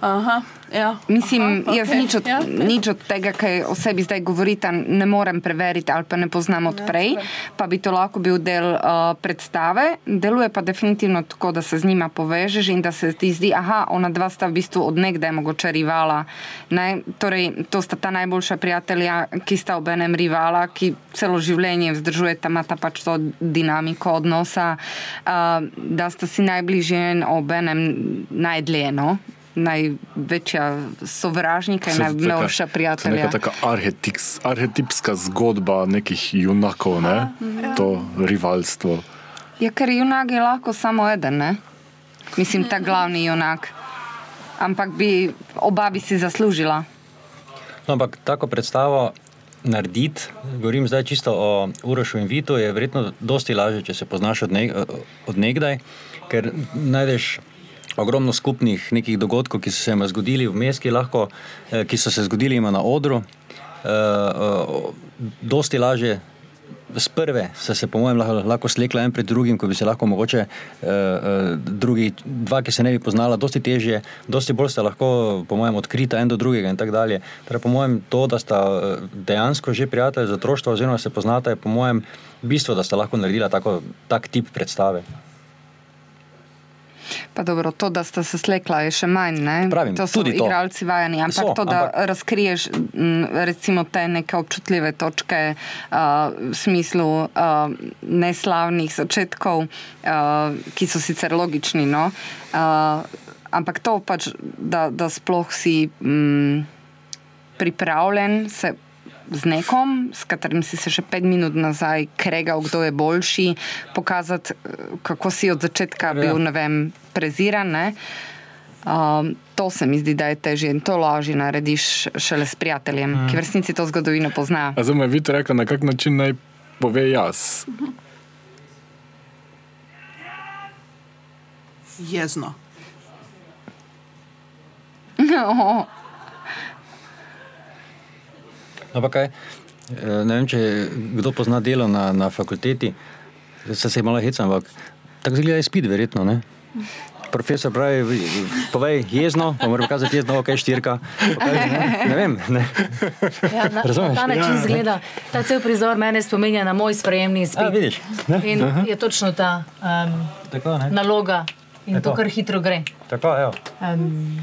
S4: Aha. Ja.
S5: Mislim, Aha, jaz okay. nič, od, ja. nič od tega, kaj o sebi zdaj govorite, ne morem preveriti ali pa ne poznam odprej, ja, pa bi to lahko bil del uh, predstave. Deluje pa definitivno tako, da se z njima povežeš in da se ti zdi, da ona dva sta v bistvu odnegdaj mogoče rivala. Ne? Torej, to sta ta najboljša prijatelja, ki sta ob enem rivala, ki celo življenje vzdržujeta, imata pač to dinamiko odnosa, uh, da sta si najbližje in ob enem najdlje. No? Največja sovražnika in najmilejša prijatelja.
S7: Neka taka arhetips, arhetipska zgodba nekih junakov, ne? Ja. to rivalstvo.
S5: Ja, ker junak je lahko samo eden, ne? mislim, ta glavni junak. Ampak bi oba bi si zaslužila.
S6: No, ampak tako predstavo narediti, govorim zdaj čisto o Urošu in Vitu, je verjetno dosti lažje, če se poznaš od, ne, od nekdaj, ker najdeš ogromno skupnih nekih dogodkov, ki so se jim zgodili v meski, lahko, eh, ki so se zgodili jim na odru. Uh, uh, dosti lažje, z prve, so se, po mojem, lahko, lahko slekla en pred drugim, ko bi se lahko mogoče uh, drugi, dva, ki se ne bi poznala, dosti težje, dosti bolj sta lahko, po mojem, odkrita en do drugega in tako dalje. Torej, po mojem, to, da sta dejansko že prijatelji za otroštvo, oziroma se poznata, je po mojem bistvo, da sta lahko naredila tako, tak tip predstave.
S5: Pa dobro, to, da ste se slekla, je še manj.
S6: Pravim,
S5: to so igralci vajeni. Ampak so, to, da ampak... razkriješ recimo, te neke občutljive točke uh, v smislu uh, neslavnih začetkov, uh, ki so sicer logični. No? Uh, ampak to pač, da, da sploh si um, pripravljen se z nekom, s katerim si se še pet minut nazaj kregal, kdo je boljši, pokazati, eh, kako si od začetka ja. bil vem, preziran. Ne? Um, to se mi zdi, da je težje in to lažje narediš šele s prijateljem, mm. ki v resnici to zgodovino pozna.
S7: Zdaj me vidite, rekel, na kak način naj pove jaz.
S3: Jezno.
S5: No.
S6: Ampak kaj, eh, ne vem, če kdo pozna delo na, na fakulteti, se se malo heca, ampak tako zgleda je spid, verjetno. Ne? Profesor pravi, povej jezno, pa mora pokazati jezno, ok, štirka. Okay, ne, ne vem. Ne.
S8: Ja, na, na ta način ja. zgleda. Ta cel prizor mene spominja na moj sprejemni spid.
S6: A, vidiš.
S8: Ne? In Aha. je točno ta um, Tako, naloga in Tako. to kar hitro gre.
S6: Tako, evo. Um,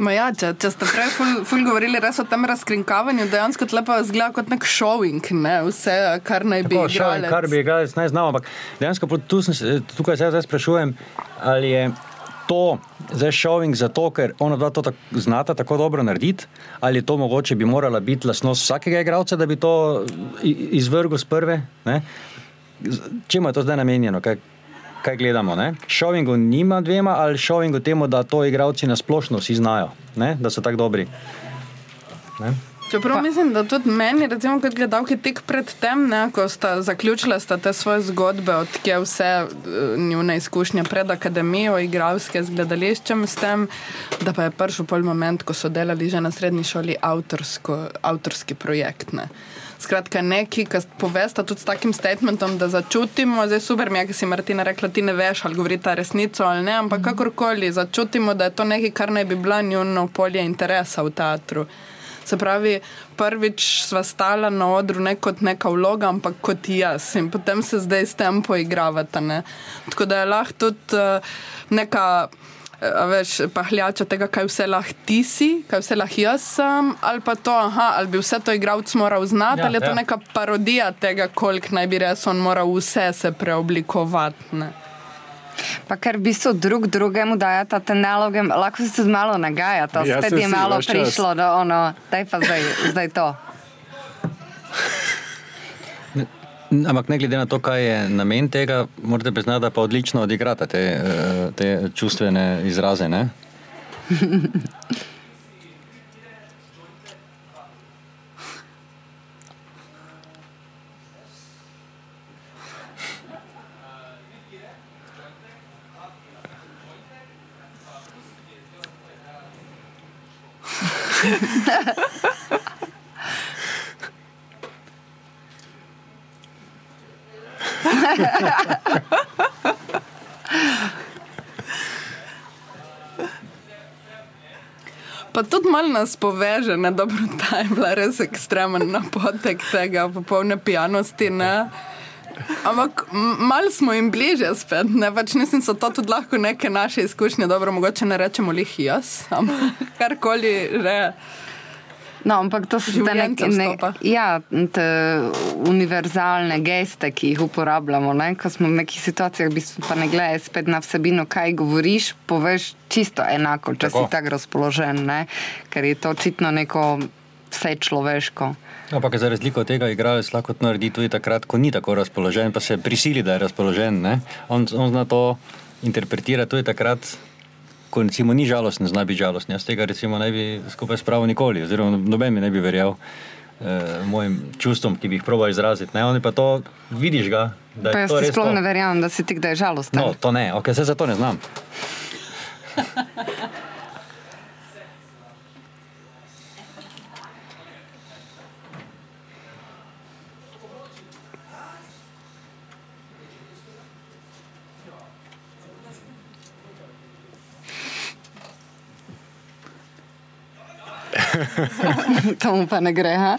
S3: Ja, če, če ste prej ful, ful govorili o tem razkrinkavanju, dejansko lepo izgleda kot nek šoving, ne? vse, kar naj bi igrali.
S6: Kar bi igrali, naj znamo. Ampak dejansko tu sem, tukaj se zdaj sprašujem, ali je to zdaj showing zato, ker ona dva to tak, znata tako dobro narediti, ali to mogoče bi morala biti lasnost vsakega igralca, da bi to izvrgel z prve? Ne? Čemu je to zdaj namenjeno? Kaj, kaj gledamo? Ne? Showingu nima dvema ali showingu temu, da to igralci na splošno vsi znajo, ne? da so tako dobri. Ne?
S3: Čeprav pa. mislim, da tudi meni, recimo, kot gledalki, tik pred tem, ne, ko sta zaključila sta te svoje zgodbe, odkje vse uh, njune izkušnje pred akademijo, igralske z gledališčem, s tem, da pa je prišel pol moment, ko so delali že na srednji šoli avtorsko, avtorski projekt. Ne. Skratka, neki, ki povesta tudi s takim statementom, da začutimo, zdaj super mi je, ki si Martina rekla, ti ne veš, ali govori ta resnico ali ne, ampak kakorkoli začutimo, da je to nekaj, kar naj bi bila njuno polje interesa v teatru. Se pravi, prvič sva stala na odru ne kot neka vloga, ampak kot jaz in potem se zdaj s tem poigravata. Ne? Tako da je lahko tudi uh, neka. A veš, pahljača tega, kaj vse lahko ti si, kaj vse lahko jaz sem, ali pa to, aha, ali bi vse to igralec moral znati,
S6: Ja,
S3: ali je to
S6: ja.
S3: neka parodija tega, koliko naj bi res on moral vse se preoblikovati. Ne?
S5: Pa ker v bistvu drug drugemu dajata te naloge, lahko se tudi malo nagajata.
S7: Ja,
S5: Spet je malo
S7: čas.
S5: prišlo do ono, daj pa zdaj, zdaj to.
S6: Ampak ne glede na to, kaj je namen tega, morate priznati, da pa odlično odigrate te, eh, te čustvene izraze. Ne?
S3: Pa tudi malo nas poveže, ne dobro, ta je bila res ekstremen napotek tega popolne pijanosti. Ne? Ampak malo smo jim bliže spet, ne pač mislim, so to tudi lahko neke naše izkušnje, dobro, mogoče ne rečemo lih jaz, ampak karkoli že.
S5: No, ampak to so te neke ne, ja, te univerzalne geste, ki jih uporabljamo. Ne? Ko smo v nekih situacijah, v bistvu pa ne gledaj spet na vsebino, kaj govoriš, poveš čisto enako, če
S6: Tako.
S5: si tako razpoložen, ne? ker je to očitno neko vse človeško.
S6: Ampak za razliko od tega, igralec lahko to naredi tudi takrat, ko ni tako razpoložen, pa se prisili, da je razpoložen. ne. On, on zna to interpretirati tudi takrat, ko recimo ni žalosten, zna biti žalosten. Jaz tega recimo ne bi skupaj spravil nikoli, oziroma noben mi ne bi verjel eh, mojim čustvom, ki bi jih probal izraziti. Ne? Oni pa to vidiš ga, da
S5: Pa
S6: je
S5: jaz
S6: to res
S5: sploh
S6: to.
S5: ne verjamem, da si ti kdaj žalosten.
S6: No, to ne, okay, se za to ne znam.
S5: tomu pane Greha.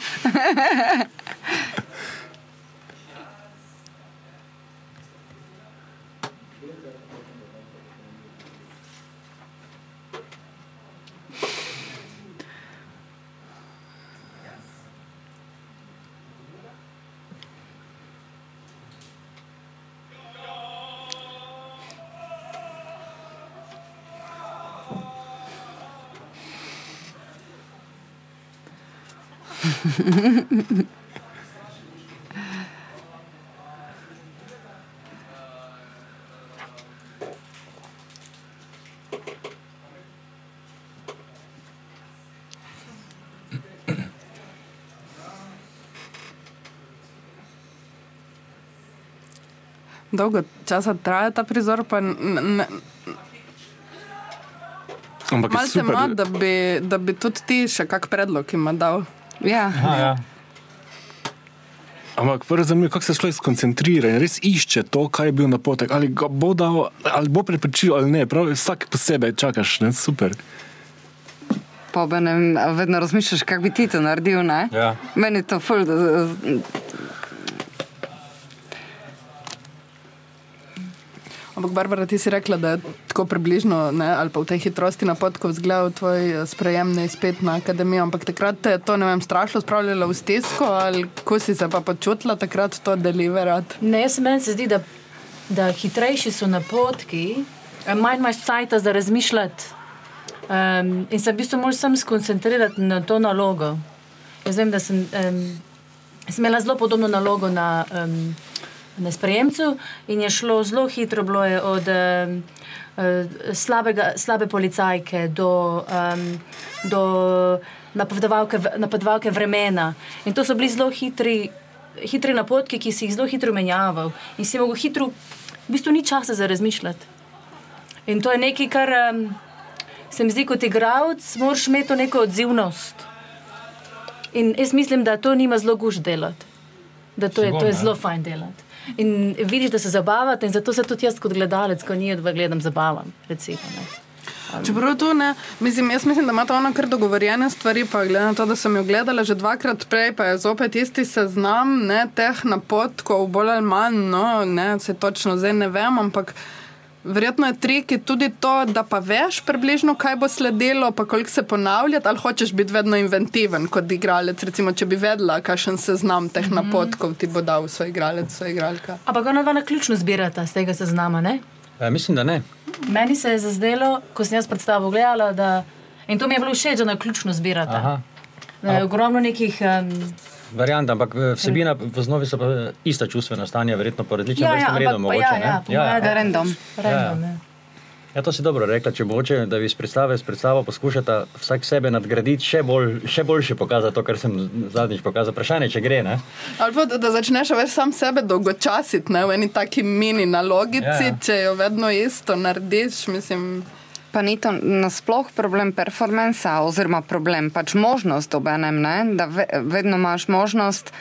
S3: Dolgo časa traja ta prizor, pa n- n-
S7: Ampak je
S3: malo se
S7: super.
S3: ima, da bi, da bi tudi ti še kak predlog ima dal.
S5: Ja.
S6: Aha, ja.
S7: Ampak prvo zanimivo, kako se človek skoncentrira in res išče to, kaj je bil napotek. Ali ga bo dal, ali bo prepričal ali ne. Prav, vsak posebej čakaš, ne? super.
S5: Pa obenem vedno razmišljaš, kako bi ti to naredil. Ne?
S6: Ja.
S5: Meni je to ful. da-
S3: Ampak, Barbara, ti si rekla, da je tako približno, ne, ali pa v tej hitrosti na potku vzgledal tvoj eh, sprejem na izpit na akademijo. Ampak takrat te je to, ne vem, strašno spravljalo v stisko, ali ko si se pa počutila takrat to deliverat?
S8: Ne, jaz meni se zdi, da, da hitrejši so napotki, eh, manj imaš cajta za razmišljati. Um, in se v bistvu moraš sam skoncentrirati na to nalogo. Jaz vem, da sem, um, sem imela zelo podobno nalogo na, um, na sprejemcu in je šlo zelo hitro, bilo je od um, slabega, slabe policajke do, um, do napovedovalke, napovedovalke vremena. In to so bili zelo hitri, hitri napotki, ki si jih zelo hitro menjaval in si mogel hitro, v bistvu ni časa za razmišljati. In to je nekaj, kar um, se mi zdi kot igralec, moraš imeti to neko odzivnost. In jaz mislim, da to nima zelo guž delati, da to je, to je zelo fajn delati. In vidiš, da se zabavate, in zato se tudi jaz, kot gledalec, ko ni odva gledam, zabavam. Recimo,
S3: Čeprav to ne, mislim, jaz mislim, da ima to ono kar dogovorjene stvari, pa glede na to, da sem jo gledala že dvakrat prej, pa je zopet isti seznam ne, teh napotkov, bolj ali manj, no, ne, se točno zdaj ne vem, ampak. Verjetno je trik tudi to, da pa veš približno, kaj bo sledilo, pa koliko se ponavljati, ali hočeš biti vedno inventiven kot igralec. Recimo, če bi vedela, kakšen seznam teh mm napotkov ti bo dal svoj igralec, svoj igralka.
S8: Ampak ona dva na ključno zbirata z tega seznama, ne?
S6: E, mislim, da ne.
S8: Meni se je zazdelo, ko sem jaz predstavo gledala, da, in to mi je bilo všeč, da na ključno zbirata. Da je ogromno nekih. Um,
S6: variant, ampak eh, vsebina v osnovi so pa ista čustvena stanja, verjetno po različnem
S8: ja, ja,
S6: vrstnem redu. Mogoče,
S8: ja, ja,
S6: ja,
S8: ja, ja.
S5: Random.
S8: Random, ja.
S6: Ja, to si dobro rekla, če moče, da bi iz predstave, iz predstave poskušata vsak sebe nadgraditi, še, bolj, še boljše pokazati to, kar sem zadnjič pokazal. Vprašanje, če gre. Ne?
S3: Ali pa da, da začneš več sam sebe dolgočasiti ne? v eni taki mini nalogici, ja. če jo vedno isto narediš. Mislim.
S5: Pa ni to nasploh problem performansa, oziroma problem pač možnost obenem, ne? da ve, vedno imaš možnost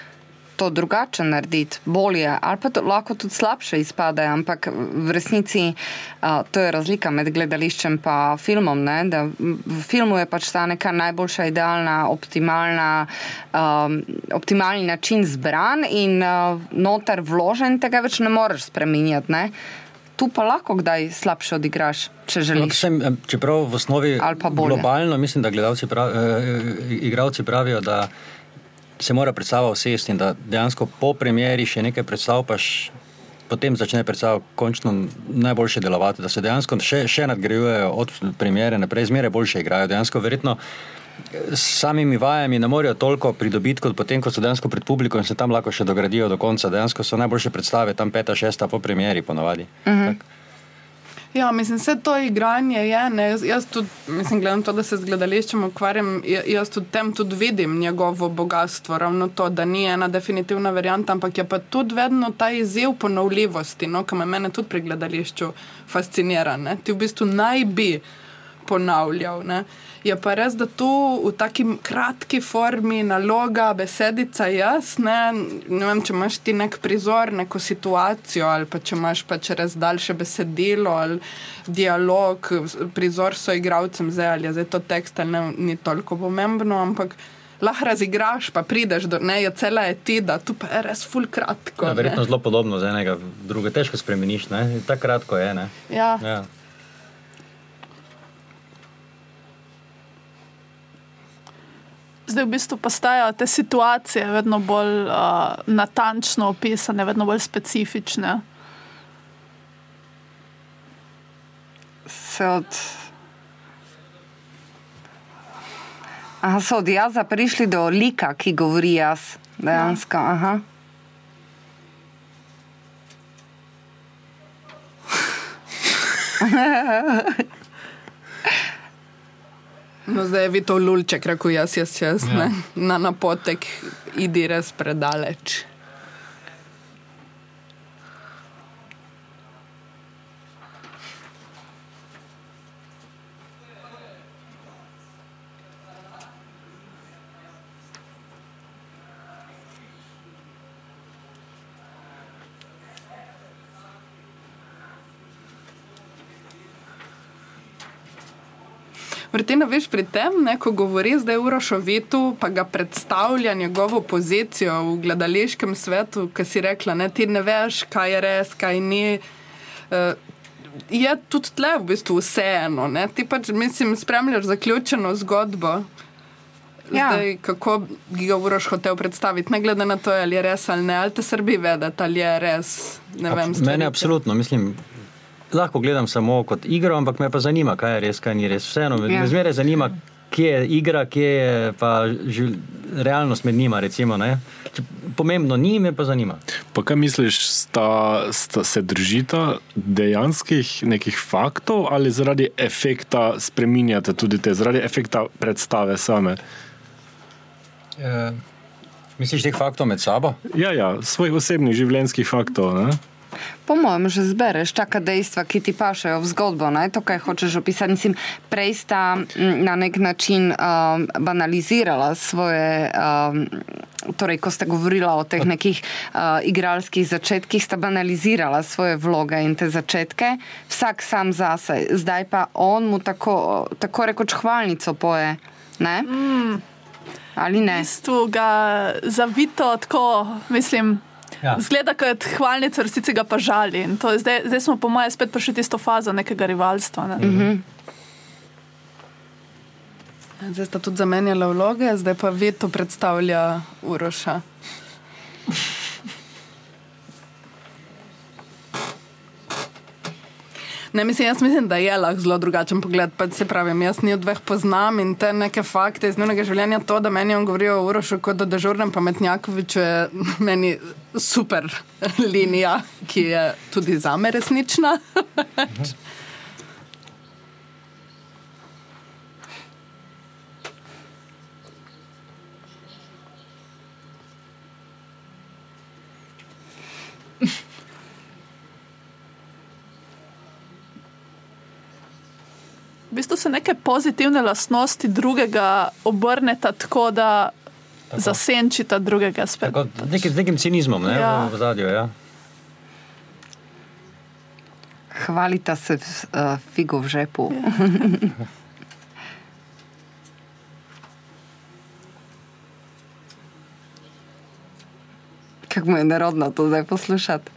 S5: to drugače narediti, bolje, ali pa to lahko tudi slabše izpade, ampak v resnici uh, to je razlika med gledališčem in filmom. Ne? Da v filmu je pač ta neka najboljša, idealna, optimalna, um, optimalni način zbran in uh, noter vložen, tega več ne moreš spremenjati. Ne? Tu pa lahko kdaj slabše odigraš, če želiš.
S6: Sem, čeprav v osnovi globalno mislim, da gledalci prav, eh, igravci pravijo, da se mora predstava usesti in da dejansko po premjeri še nekaj predstavljaš, potem začne predstava končno najboljše delovati, da se dejansko še, še nadgrajujejo od premjere naprej, zmeraj boljše igrajo. Dejansko verjetno s samimi vajami ne morejo toliko pridobiti, kot potem, ko so dejansko pred publiko in se tam lahko še dogradijo do konca. Dejansko so najboljše predstave tam peta, šesta po premjeri ponovadi. Uh mhm. -huh.
S3: Ja, mislim, vse to igranje je. Ne, jaz, jaz tudi, mislim, gledam to, da se z gledališčem ukvarjam. Jaz tudi tem tudi vidim njegovo bogatstvo, ravno to, da ni ena definitivna varianta, ampak je pa tudi vedno ta izziv ponovljivosti, no, ki me mene tudi pri gledališču fascinira. Ne. Ti v bistvu naj bi ponavljal. Ne. Je pa res, da tu v taki kratki formi naloga, besedica jaz, ne, ne vem, če imaš ti nek prizor, neko situacijo ali pa če imaš pač res daljše besedilo ali dialog, prizor so igravcem zdaj ali je zdaj to tekst ali ne, ni toliko pomembno, ampak lahko razigraš, pa prideš do nje, cela je ti, da tu pa je res full kratko.
S6: Ja, verjetno zelo podobno z enega, druge težko spremeniš, ne, tako kratko je, ne.
S3: Ja.
S6: ja.
S4: Zdaj v bistvu postajajo te situacije vedno bolj uh, natančno opisane, vedno bolj specifične.
S5: Se od. Aha, so od jaza prišli do lika, ki govori jaz, dejansko. Ja.
S3: No, zdaj je videl lulček, rekel jaz, jaz, jaz, ja. na napotek, idi res predaleč. Vrtina, veš, pri tem, ne, ko govori zdaj o Rošovitu, pa ga predstavlja njegovo pozicijo v gledališkem svetu, ki si rekla, ne, ti ne veš, kaj je res, kaj ni. Uh, je tudi tle v bistvu vseeno. Ne? Ti pač, mislim, spremljaš zaključeno zgodbo. Ja. Zdaj, kako ga boš hotel predstaviti, ne glede na to, ali je res ali ne, ali te srbi vedeti, ali je res.
S6: Abs vem, mene absolutno, mislim, lahko gledam samo kot igro, ampak me pa zanima, kaj je res, kaj ni res. Vseeno me,
S5: Ja.
S6: me zmeraj zanima, kje je igra, kje je pa živ, realnost med njima. Recimo, ne. Pomembno ni, me pa zanima.
S7: Pa kaj misliš, sta, sta se držita dejanskih nekih faktov ali zaradi efekta spreminjate tudi te, zaradi efekta predstave same?
S6: E, misliš teh faktov med sabo?
S7: Ja, ja, svojih osebnih življenjskih faktov. Ne?
S5: Po mojem, že zbereš taka dejstva, ki ti pašejo v zgodbo, ne? to, kaj hočeš opisati. Mislim, prej sta na nek način um, banalizirala svoje, um, torej, ko ste govorila o teh nekih uh, igralskih začetkih, sta banalizirala svoje vloge in te začetke, vsak sam zase. Zdaj pa on mu tako, tako rekoč hvalnico poje. Ne? Mm. Ali
S4: V
S5: ne?
S4: bistvu ga zavito tako, mislim.
S6: Ja.
S4: Zgleda kot hvalnica, resnici ga pa žali. In to Zdaj, zdaj smo, po mojem, spet prišli v tisto fazo nekega rivalstva. Ne? Mm -hmm.
S3: Zdaj sta tudi zamenjala vloge, zdaj pa Vito predstavlja Uroša. Ne, mislim, jaz mislim, da je lahko zelo drugačen pogled. Se pravi, jaz ni od dveh poznam in te neke fakte iz njenega življenja. To, da meni on govori o Urošu kot o dežurnem pametnjakoviču, je meni super linija, ki je tudi za me resnična.
S4: V bistvu se neke pozitivne lastnosti drugega obrneta tako, da tako. zasenčita drugega spet.
S6: Tako, neki, z nekim cinizmom ne,
S4: Ja.
S6: ja. v zadju. Ja.
S5: Hvalita se uh, figo v žepu. Kako mu je nerodno to zdaj poslušati?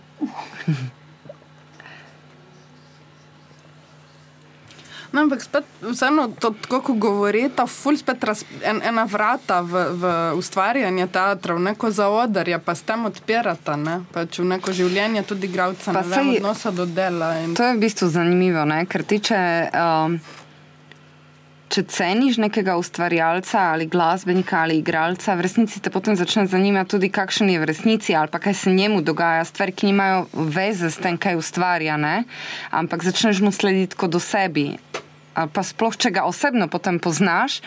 S3: No, ampak spet, vseeno, to, tako kot govori, ta ful spet raz, en, ena vrata v, v ustvarjanje teatra, v neko zaodrje, pa s tem odpirata, ne? pač v neko življenje tudi igravca,
S5: Pa saj-
S3: odnosa do dela. In,
S5: To je v bistvu zanimivo, ne? ker ti, če, um, če ceniš nekega ustvarjalca ali glasbenika ali igralca, v resnici te potem začne zanimati tudi, kakšen je v resnici ali pa kaj se njemu dogaja, stvari, ki nimajo veze s tem, kaj ustvarja, ne? ampak začneš mu slediti kot osebi. Ali pa sploh, če ga osebno potem poznaš.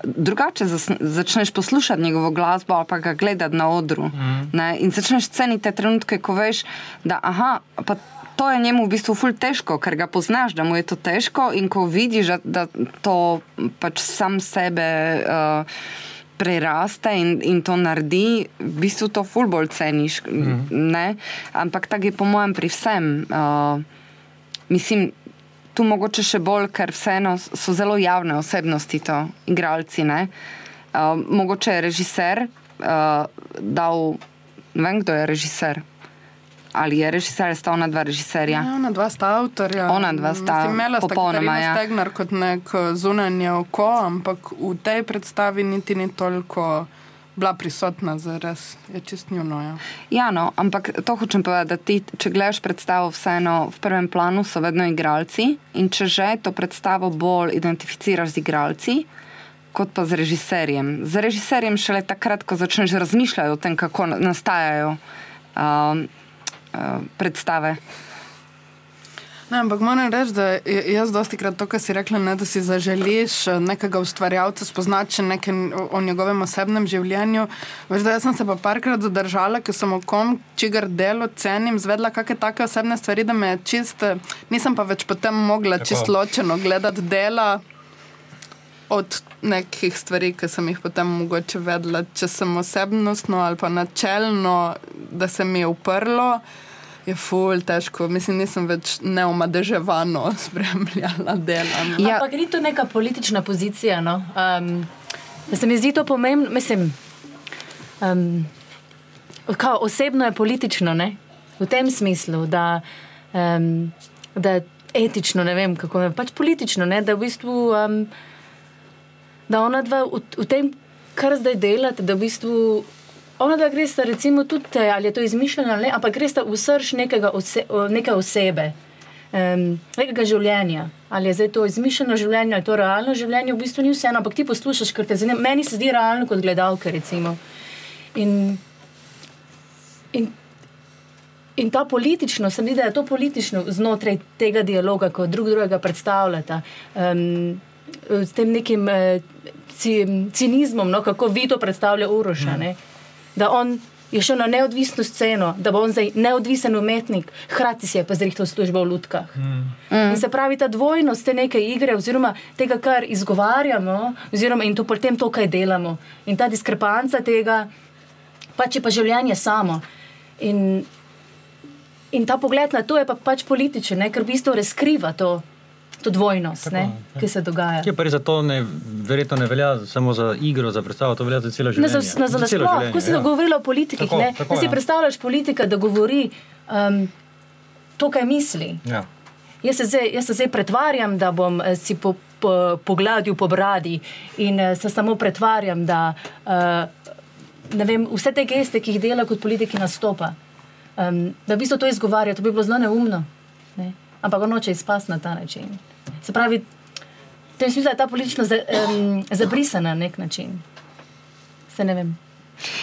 S5: Drugače začneš poslušati njegovo glasbo ali pa ga gledati na odru. Mm. In začneš ceniti te trenutke, ko veš, da aha, pa to je njemu v bistvu ful težko, ker ga poznaš, da mu je to težko in ko vidiš, da, da to pač sam sebe. Uh, Preraste in, in to naredi, v bistvu to ful bolj ceniš. Mm. Ampak tako je po mojem pri vsem. Uh, mislim, tu mogoče še bolj, ker vseeno so zelo javne osebnosti, to igralci. ne. Uh, mogoče je režiser uh, dal, ne vem, kdo je režiser. Ali je režiser, sta ona dva režiserja.
S3: Ja, ona dva sta avtorja.
S5: Ona dva sta
S3: Mislim, imela sta
S5: popolnoma, ja.
S3: Stegnar kot nek eh, zunanje oko, ampak v tej predstavi niti ni toliko bila prisotna, zares je čist njuno. Ja.
S5: Ja, no, ampak to hočem povedati, da ti, če gledaš predstavo, vseeno v prvem planu so vedno igralci in če že to predstavo bolj identificiraš z igralci. Kot pa z režiserjem. Z režiserjem šele takrat, ko začneš razmišljati o tem, kako na- nastajajo um, uh, predstave.
S3: Ne, ampak moram reči, da jaz dosti krat to, kar si rekla, ne, da si zaželiš eh, nekega ustvarjalca spoznati še nekaj o, njegovem osebnem življenju. Veš, da sem se pa parkrat zadržala, ker sem o kom, čigar delo cenim, zvedla kakšne take osebne stvari, da me je čist, eh, nisem pa več potem mogla čist ločeno gledati dela. Od nekih stvari, ki sem jih potem mogoče vedela, če sem osebnostno ali pa načelno, da se mi je uprlo, je ful težko. Mislim, nisem več neomadeževano spremljala dela. no.
S5: Ja.
S8: Ampak ni to neka politična pozicija. No? Um, se mi zdi to pomembno, mislim. Um, kao, osebno je politično, ne? v tem smislu, da, um, da je etično, ne vem kako je, pač politično, ne? da v bistvu. Um, da ona dva v, v tem, kar zdaj delate, da v bistvu. Ona da gre sta, recimo, tudi, ali je to izmišljeno ali ne, ampak gre sta v srč ose, neke osebe. um, nekega življenja. Ali je zdaj to izmišljeno življenje, ali to realno življenje, v bistvu ni vseeno, ampak ti poslušaš, ker te zanima. Meni se zdi realno kot gledalka, recimo. In, in, in ta politično, se mi zdi, da je to politično znotraj tega dialoga, ko drug drugega predstavljata. Um, s tem nekim uh, cinizmom, no, kako vi to predstavlja Uroša. Ne? Da on je šel na neodvisno sceno, da bo on zdaj neodvisen umetnik, hkrati si je pa zrihtel službo v lutkah. Mm. In se pravi, ta dvojnost te neke igre, oziroma tega, kar izgovarjamo, oziroma in to potem to, kaj delamo. In ta diskrepanca tega, pač je pa življenje samo. In, in ta pogled na to je pa pač političen, ker v bistvu razkriva to to dvojnost, Tako, ne, ki se dogaja.
S6: Je pa res, da to ne, verjetno ne velja samo za igro, za predstavo, to velja za celo življenje.
S8: Ne, za, za, za sploh, ko si ja. govorila o politikih, tako, ne, tako, da si ja. predstavljaš politika, da govori um, to, kaj misli. Ja. Jaz, se zdaj, jaz se zdaj pretvarjam, da bom eh, si po, po, pogladil po bradi in uh, se samo pretvarjam, da uh, vem, vse te geste, ki jih dela kot politiki, nastopa. Um, da v bistvu to izgovarja, to bi bilo zelo neumno. Ne? Ampak on noče izpasti na ta način. Se pravi, v tem smislu je ta politično za, um, zabrisana na nek način. Se ne vem.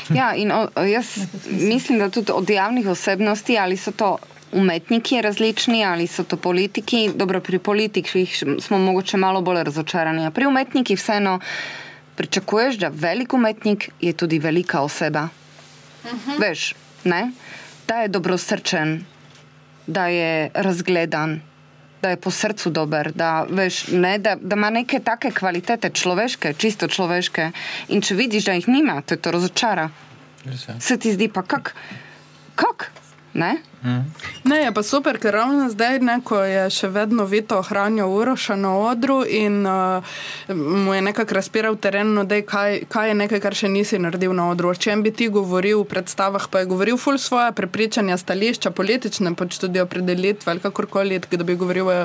S5: Ja, in o, jaz mislim, da tudi od javnih osebnosti, ali so to umetniki različni, ali so to politiki. Dobro, pri politikih smo mogoče malo bolj razočarani. Pri umetnikih vseeno pričakuješ, da velik umetnik je tudi velika oseba. Uh mhm. -huh. Veš, ne? da je dobrosrčen, da je razgledan, da je po srcu dober, da, veš, ne, da, da ima neke take kvalitete človeške, čisto človeške. In če vidiš, da jih nima, te to razočara. Se ti zdi pa kak? Kak? Ne?
S3: Ne, je pa super, ker ravno zdaj, ne, ko je še vedno Vito ohranjal Uroša na odru in uh, mu je nekako razpiral teren, no, dej, kaj, kaj je nekaj, kar še nisi naredil na odru. O čem bi ti govoril v predstavah, pa je govoril ful svoje prepričanja, stališča, politične, pač tudi opredelitve ali kakorkoli, da bi govoril o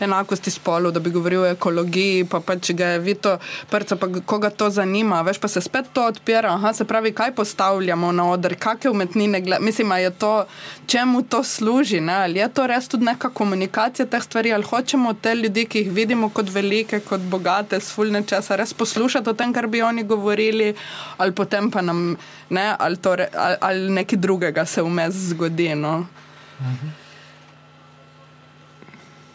S3: enakosti spolov, da bi govoril o ekologiji, pa pač ga je Vito prca, pa koga to zanima. Veš, pa se spet to odpira, aha, se pravi, kaj postavljamo na odr, kakšne umetnine, mislim, je to, čemu to služi, ne? ali je to res tudi neka komunikacija teh stvari, ali hočemo te ljudi, ki jih vidimo kot velike, kot bogate, sfulne časa, res poslušati o tem, kar bi oni govorili, ali potem pa nam ne, ali, re, ali, ali nekaj drugega se vmes zgodi. No? Mhm.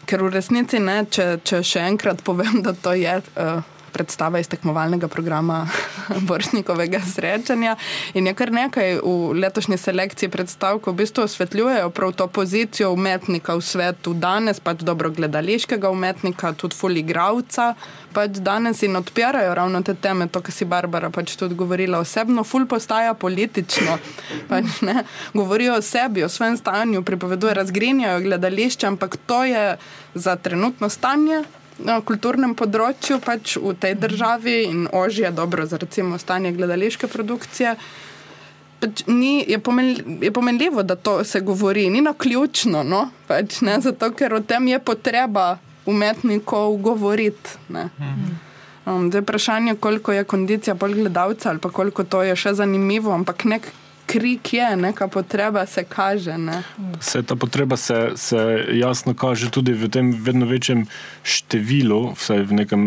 S3: Ker v resnici, ne, če, če še enkrat povem, da to je. Uh, predstava iz tekmovalnega programa Boršnikovega srečanja. In je kar nekaj v letošnji selekciji predstav, ko v bistvu osvetljujejo prav to pozicijo umetnika v svetu danes, pač dobro gledališkega umetnika, tudi fuligravca. Pač danes in odpirajo ravno te teme, to, kar si Barbara pač tudi govorila osebno, ful postaja politično. Pač, ne, govorijo o sebi, o svojem stanju, pripovedujejo, razgrinjajo gledališče, ampak to je za trenutno stanje kulturnem področju pač v tej državi in ožje dobro za recimo stanje gledališke produkcije. Pač ni, je, pomen, je pomenljivo, da to se govori, ni na ključno, no? pač, ne, zato ker o tem je potreba umetnikov govoriti. Um, zdaj vprašanje, koliko je kondicija pol gledalca ali koliko to je še zanimivo, ampak nek krik je, neka potreba se kaže. Ne?
S7: Se ta potreba se, se jasno kaže tudi v tem vedno večjem številu, vsaj v nekem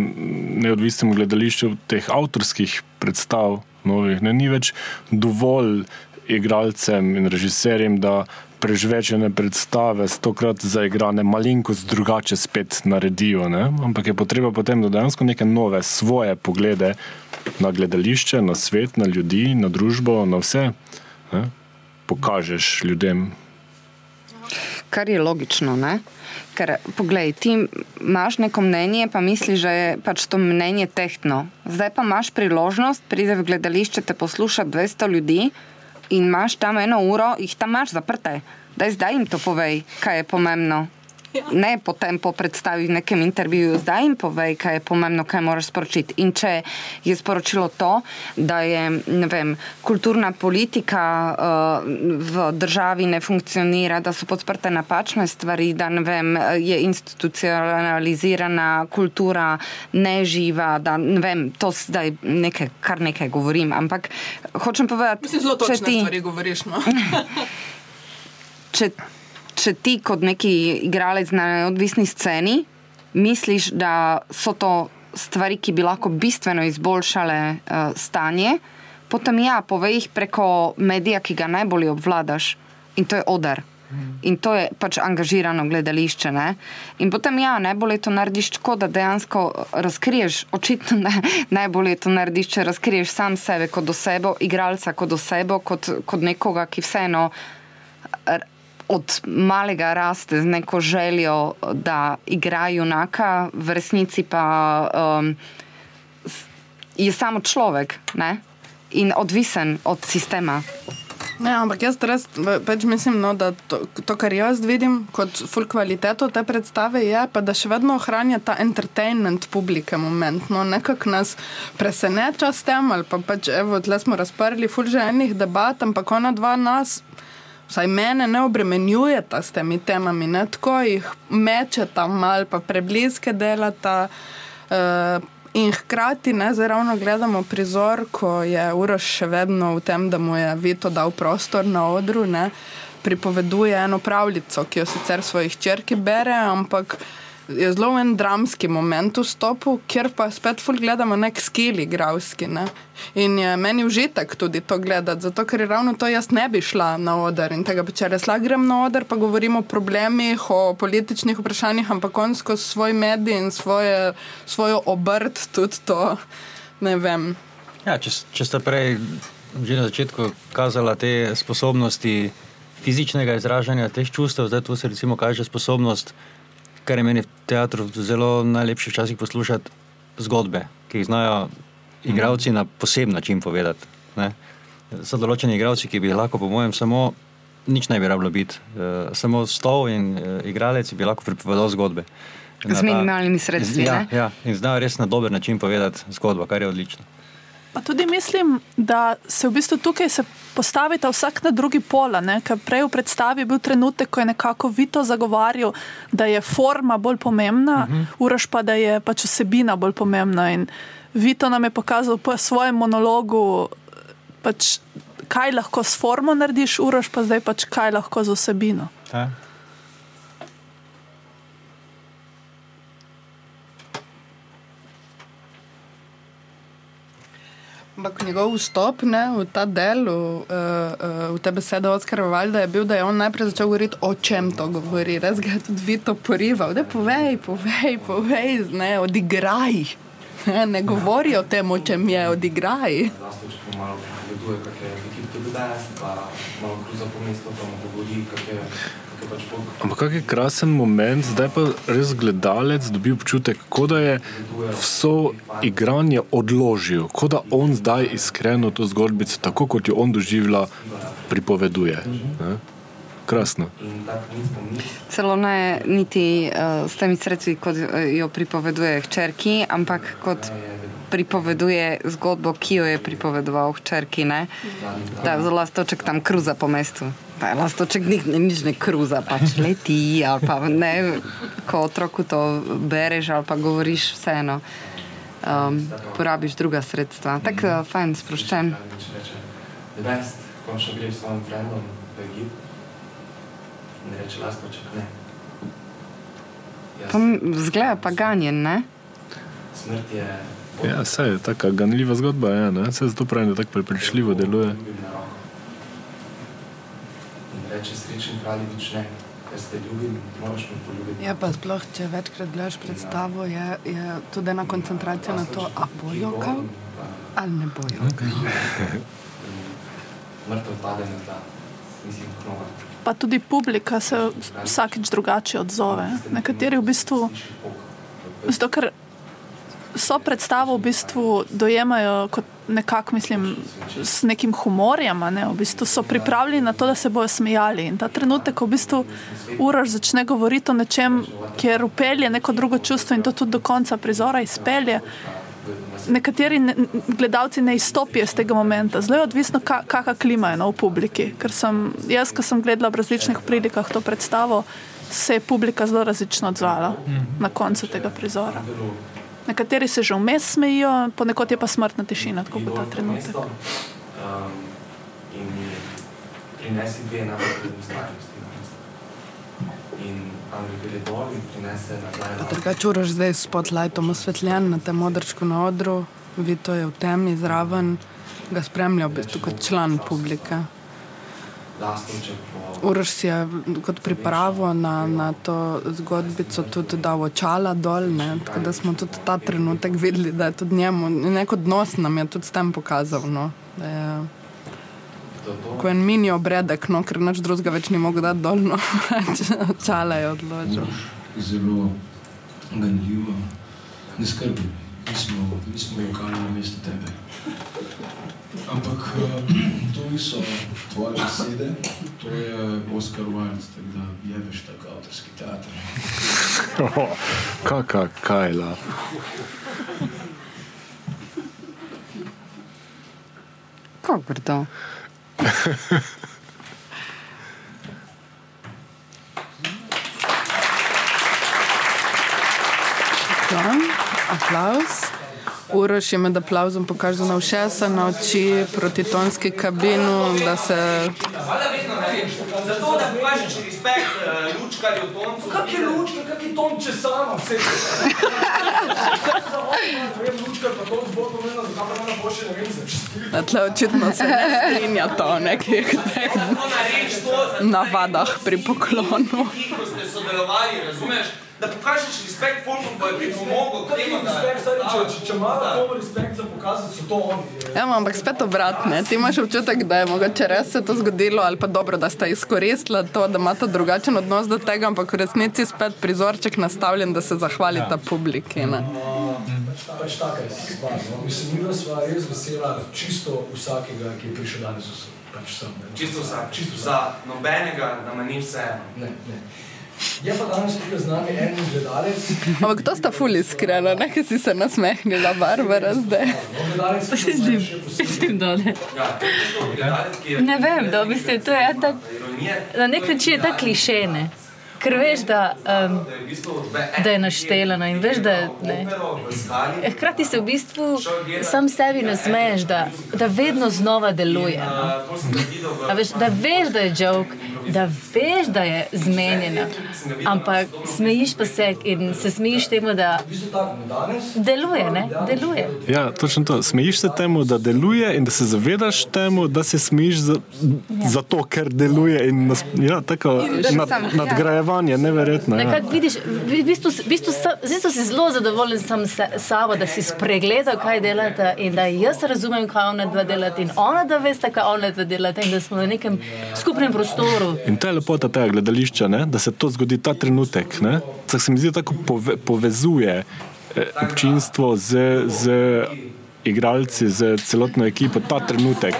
S7: neodvisnem gledališču, teh avtorskih predstav. Novih. Ne, ni več dovolj igralcem in režiserjem, da prežvečene predstave, stokrat zaigrane, malenkost drugače spet naredijo. Ne? Ampak je potreba potem, da dejansko neke nove svoje poglede na gledališče, na svet, na ljudi, na družbo, na vse ne, pokažeš ljudem.
S5: Kar je logično, ne? ker poglej, ti imaš neko mnenje, pa misliš, da je pač to mnenje tehtno. Zdaj pa imaš priložnost, pride v gledališče, te posluša 200 ljudi in imaš tam eno uro, jih tam imaš zaprte. Daj zdaj jim to povej, kaj je pomembno. Ne potem po predstavi v nekem intervjuju, zdaj jim povej, kaj je pomembno, kaj moraš sporočiti. In če je sporočilo to, da je vem, kulturna politika uh, v državi ne funkcionira, da so podprte napačne stvari, da vem, je institucionalizirana kultura neživa, da ne vem, to zdaj nekaj, kar nekaj govorim. Ampak hočem povedati,
S3: da ti zelo točne ti... stvari govoriš. No?
S5: če če ti kot neki igralec na neodvisni sceni misliš, da so to stvari, ki bi lahko bistveno izboljšale uh, stanje, potem ja, povej jih preko medija, ki ga najbolje obvladaš in to je odar. In to je pač angažirano gledališče. Ne? In potem, ja, najbolje to narediš tako, da dejansko razkriješ, očitno ne, najbolje to narediš, če razkriješ sam sebe kot osebo, igralca kot osebo, kot, kot nekoga, ki vseeno od malega raste z neko željo, da igra junaka, v resnici pa um, je samo človek ne? in odvisen od sistema.
S3: Ja, ampak jaz res pač mislim, no, da to, to, kar jaz vidim kot full kvaliteto te predstave, je, pa, da še vedno ohranja ta entertainment publike moment. No, nekako nas preseneča s tem, ali pa pač, evo, tle smo razprli full že enih debat, ampak ona dva nas vsaj mene ne obremenjujeta s temi temami, ne? tako jih mečeta mal, pa prebliske delata. Uh, In hkrati ne zaravno gledamo prizor, ko je Uroš še vedno v tem, da mu je Vito dal prostor na odru, ne, pripoveduje eno pravljico, ki jo sicer svojih črki bere, ampak je zelo en dramski moment v stopu, kjer pa spet gledamo nek skill igravski. Ne? In je meni užitek tudi to gledati, zato ker je ravno to jaz ne bi šla na oder in tega če res la grem na oder, pa govorimo o problemih, o političnih vprašanjih, ampak on skozi svoj medij in svoje, svojo obrt tudi to ne vem.
S6: Ja, če, če ste prej že na začetku kazala te sposobnosti fizičnega izražanja teh čustev, zdaj tu se recimo kaže sposobnost kar je meni v teatru zelo najlepše včasih poslušati zgodbe, ki jih znajo igravci na poseben način povedati. Ne? So določeni igravci, ki bi lahko, po mojem, samo nič ne bi rabilo biti, uh, samo stol in uh, igralec bi lahko pripovedal zgodbe.
S5: Z minimalnimi sredstvi.
S6: Ja, ja, in znajo res na dober način povedati zgodbo, kar je odlično.
S4: Pa tudi mislim, da se v bistvu tukaj postavita vsak na drugi pola. Prej v predstavi je bil trenutek, ko je nekako Vito zagovarjal, da je forma bolj pomembna, uh mhm. -huh. uraž pa, da je pač vsebina bolj pomembna. In Vito nam je pokazal po svojem monologu, pač, kaj lahko s formo narediš, uraž pa zdaj pač kaj lahko z vsebino. Ja.
S3: Ampak njegov vstop ne, v ta del, v, uh, v te besede Oskar Valda, je bil, da je on najprej začel govoriti, o čem to govori. Res ga je tudi Vito porival, da povej, povej, povej, ne, odigraj. Ne, ne govori o tem, o čem je, odigraj.
S7: Ampak kak je krasen moment, zdaj pa res gledalec dobi občutek, kot da je vso igranje odložil, kot da on zdaj iskreno to zgodbico, tako kot jo on doživlja, pripoveduje. Ne? Krasno.
S5: Celo ne niti uh, s temi sredstvi, kot jo pripoveduje hčerki, ampak kot pripoveduje zgodbo, ki jo je pripovedoval hčerki. Da je zelo lastoček tam kruza po mestu. Pa je lastoček ni, nič ne kruza, pač leti, pa ne, ko otroku to bereš ali pa govoriš vseeno. Um, porabiš druga sredstva. Tako uh, fajn, sproščen. Zgleda pa ganjen, ne?
S7: Smrt je. Ja, vse je tako ganljiva zgodba, ja, se zato pravim, da tako prepričljivo deluje
S10: reče srečen kraljevič ne, ker ste ljubim, moraš me poljubiti.
S3: Ja, pa sploh, če večkrat gledaš predstavo, je, je tudi ena koncentracija na to, a bojo kaj ali ne bojo kaj.
S10: Mrtev pade na tla, mislim, knova.
S4: Pa tudi publika se vsakeč drugače odzove. Nekateri v bistvu, zato ker so predstavo v bistvu dojemajo kot nekako, mislim, s nekim humorjem, ne? v bistvu so pripravljeni na to, da se bodo smejali. In ta trenutek, ko v bistvu uraž začne govoriti o nečem, kjer upelje neko drugo čustvo in to tudi do konca prizora izpelje. Nekateri ne, gledalci ne izstopijo iz tega momenta, zelo je odvisno, ka, kakšna klima je no, v publiki. Ker sem jaz, ki sem gledala v različnih prilikah to predstavo, se je publika zelo različno odzvala na koncu tega prizora. Nekateri se že vmes smejijo, ponekod je pa smrtna tišina, tako kot ta trenutek. Um,
S10: in prinesi dve enake prednosti. in ali gre dol in prinese nazaj.
S3: Drugače, uraš zdaj s spotlightom osvetljen na tem modrčku na odru, Vito je v temi zraven, ga spremlja v bistvu kot član publike. Uraš si je kot pripravo na, na to zgodbico tudi dal očala dol, ne? tako da smo tudi ta trenutek videli, da je tudi njemu, nek odnos nam je tudi s tem pokazal. No? Da je ko en mini obredek, no, ker nič drugega več ni mogel dati dol, no, očala je odločil.
S11: zelo ganljivo. Ne skrbi, mi smo, mi smo lokalni na mestu tebe. Ampak eh, to niso tvoje besede, to je Oscar Wilde, tako da jebeš tak avtorski teater.
S7: Kaka kajla.
S5: Kako grdo.
S3: Tam, aplauz. Uroš je med aplauzom pokazal na všesa, na oči, proti tonski kabinu, da se
S9: Valjda vedno naredиш. Zato, da pokažeš respekt uh, lučkarju, toncu.
S12: Kak je lučka, kak je tom če sama, vse
S3: da tle očitno se ne strinja to v nekih teh navadah pri poklonu.
S9: ko ste sodelovali, razumeš? Da pokažeš respekt folku, ko je pripomogel k temu, da
S12: respekt, stari, če, če, če ima komu respekt za pokazati, so to oni.
S3: Ja, ampak spet obratne. Ti imaš občutek, da je mogoče res se to zgodilo, ali pa dobro, da sta izkoristila to, da imata drugačen odnos do tega, ampak v resnici spet prizorček nastavljen, da se zahvalita publiki. Ne?
S12: Pač taka je stvar. No. Mislim, mi sva res vesela čisto vsakega, ki je prišel danes vse. Pač sem. Ne.
S9: Čisto vsak.
S12: Čisto vsak.
S9: Za nobenega nama ni vseeno.
S12: Ne, ne. Je pa danes tukaj z nami en gledalec.
S3: Ampak to sta ful iskrena, ne, ki si se nasmehnila, Barbara zdaj.
S12: No,
S8: se zdi.
S9: Ja, to je tisto gledalec, ki je...
S8: Ne vem, da v bistvu to je tak,
S9: Ironije,
S8: na nek način je ta kliše, ne? Ker veš, da, um,
S9: da je
S8: naštelana in veš, da je, ne.
S9: skali.
S8: Hkrati se v bistvu sam sebi nasmeješ, da, da vedno znova deluje. No? A veš, da veš, da je joke, da veš, da je zmenjena, ampak smejiš pa se in se smejiš temu, da
S12: no,
S8: deluje, ne? Deluje.
S7: Ja, točno to. Smejiš se temu, da deluje, in da se zavedaš temu, da se smejiš za, zato, ker deluje. In nas, ja, tako nad,
S5: ja.
S7: nadgrajevanje, neverjetno. Ja.
S8: Nekako vidiš, v bistvu, v bistvu, v bistvu si zelo zadovoljen sam s sabo, da si spregledal, kaj delate in da jaz razumem, kaj ona dva delata in ona da veste, kaj ona dva delata in da smo v nekem skupnem prostoru.
S7: In to je lepota tega gledališča, ne? da se to zgodi ta trenutek. Tako se mi zdi, tako pove, povezuje eh, občinstvo z, z igralci, z celotno ekipo ta trenutek.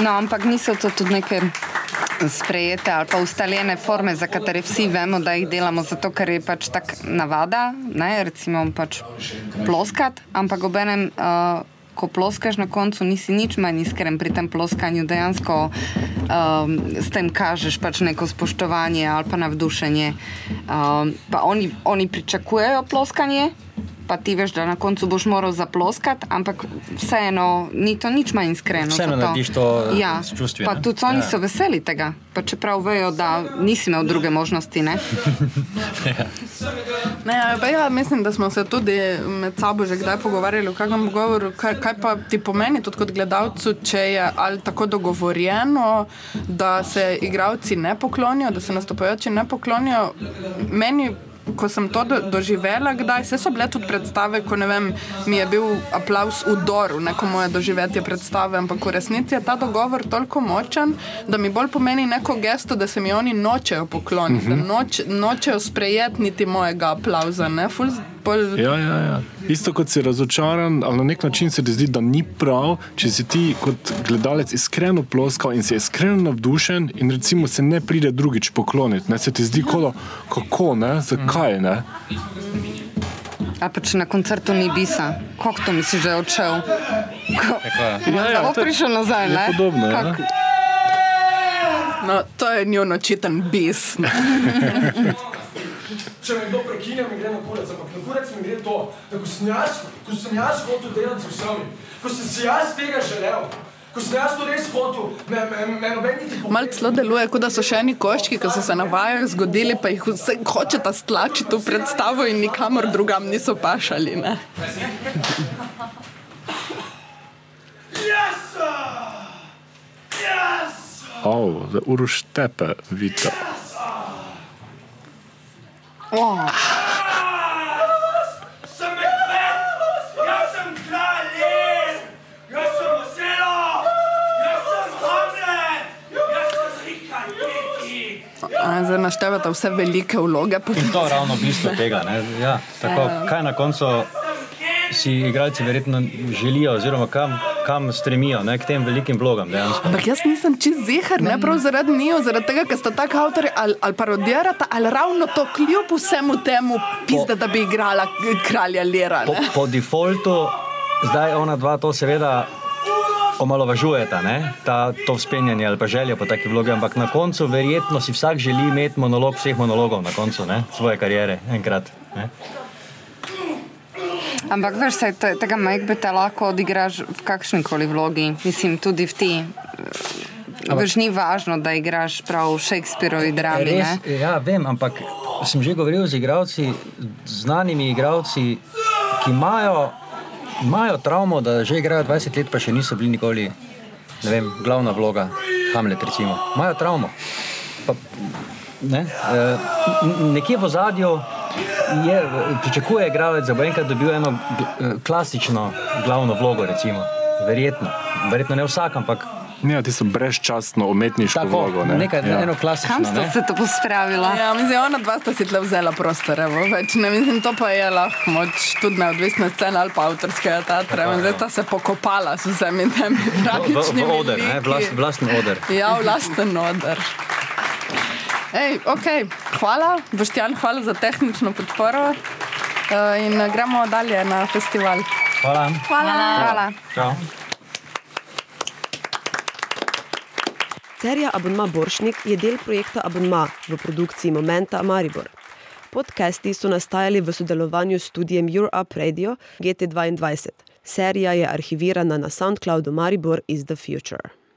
S5: No, ampak niso to tudi neke sprejete ali pa ustaljene forme, za katere vsi vemo, da jih delamo zato, ker je pač tak navada, ne, recimo pač ploskat, ampak obenem. Uh, Ko ploskaš na koncu, nisi nič manj iskren pri tem ploskanju, dejansko um, s tem kažeš pač neko spoštovanje ali pa navdušenje. Um, pa oni, oni pričakujejo ploskanje, pa ti veš, da na koncu boš moral zaploskati, ampak vseeno ni to nič manj iskreno.
S6: Vseeno narediš to
S5: ja,
S6: s čustvi,
S5: Pa
S6: ne?
S5: tudi oni
S6: Ja.
S5: so veseli tega, pa čeprav vejo, da nisi imel druge možnosti. Ne?
S3: Ne, pa ja, mislim, da smo se tudi med sabo že kdaj pogovarjali v kakšnem pogovoru, kaj, kaj pa ti pomeni tudi kot gledalcu, če je ali tako dogovorjeno, da se igravci ne poklonijo, da se nastopajoči ne poklonijo. Meni ko sem to do, doživela, kdaj se so bile tudi predstave, ko vem, mi je bil aplaus v Doru, neko moje doživetje predstave, ampak v resnici je ta dogovor toliko močen, da mi bolj pomeni neko gesto, da se mi oni nočejo pokloniti, uh -huh. da noč, nočejo sprejeti niti mojega aplauza. Ne? Ful, bolj,
S7: Ja, ja, ja. Isto kot si razočaran, ali na nek način se ti zdi, da ni prav, če si ti kot gledalec iskreno ploskal in si iskreno navdušen, in recimo se ne pride drugič pokloniti. Ne? Se ti zdi, kolo, kako, ne? zakaj ne?
S5: A pa če na koncertu ni bisa, kako to misliš, da je odšel? Ko,
S7: Ja, ja,
S5: bo
S7: to je-
S5: prišel nazaj, ne?
S7: podobno, ja.
S5: Kako?
S3: no, to je njun očiten bis.
S12: Če me kdo prekine, mi gre na kurec, ampak na kurec mi gre to, da ko sem jaz, ko sem jaz hotel delati z vsemi, ko sem si jaz tega želel, ko sem jaz to res hotel, me, me, me noben niti
S3: Mal celo deluje, kot da so še eni koščki, ki so se na vajah zgodili, pa jih vse hočeta stlačiti v predstavo in nikamor drugam niso pašali. Ne?
S12: Yes! Yes!
S7: Oh, za uroš tepe, vita.
S5: Oh.
S12: Sem medved! Jaz sem kralj! Jaz sem Oselo! Jaz sem Hamlet! Jaz sem Tretji!
S3: A, Zdaj naštevate vse velike vloge.
S6: In to je ravno bistvo tega. Ne? Ja, tako,
S3: Ja.
S6: kaj na koncu si igralci verjetno želijo, oziroma kam, kam stremijo, ne? k tem velikim vlogam. Dejansko.
S3: Ampak jaz nisem čist zihar, ne prav zaradi njiju, zaradi tega, ker sta tako avtori ali, ali parodirata, ali ravno to kljub vsemu temu pizda, da bi igrala kralja Lera.
S6: Po,
S3: ne.
S6: po defaultu, zdaj ona dva to seveda omalovažujeta, ne? Ta, to vzpenjanje ali pa željo po taki vlogi, ampak na koncu verjetno si vsak želi imeti monolog vseh monologov na koncu ne? svoje kariere enkrat. Ne?
S5: Ampak veš, saj te, tega Majkbeta lahko odigraš v kakšni koli vlogi, mislim, tudi v ti. Veš, ni važno, da igraš prav v Shakespeareovi drami.
S6: Res,
S5: ne?
S6: ja, vem, ampak sem že govoril z igravci, znanimi igravci, ki imajo, imajo travmo, da že igrajo 20 let, pa še niso bili nikoli, vem, glavna vloga, Hamlet recimo. Imajo travmo. Pa, ne, eh, nekje v zadju je, pričakuje igralec, da bo enkrat dobil eno eh, klasično glavno vlogo, recimo. Verjetno. Verjetno ne vsak, ampak
S7: Ja, ti so brezčasno umetniško
S6: Tako,
S7: vlogo. Ne?
S6: nekaj-
S7: ja.
S6: eno klasično,
S5: Kam sta se to pospravila?
S3: Ja, mislim, ona dva sta si tle vzela prostor, evo, več ne mislim, to pa je lahko moč tudi neodvisna scena ali pa avtorskega teatra. Zdaj sta se pokopala s vsemi temi
S6: v, v,
S3: tragičnimi
S6: v oder, ne,
S3: liki.
S6: vlast, vlastni oder.
S3: Ja, vlasten odr. Ej, okay. Hvala, Boštjan, hvala za tehnično podporo. Uh, in eh, gremo dalje na festival.
S6: Hvala.
S3: Hvala.
S5: Hvala.
S6: Čau.
S13: Serija Abonma Boršnik je del projekta Abonma v produkciji Momenta Maribor. Podcasti so nastajali v sodelovanju s studijem Europe Radio GT2. Serija je arhivirana na SoundCloudu Maribor is the Future.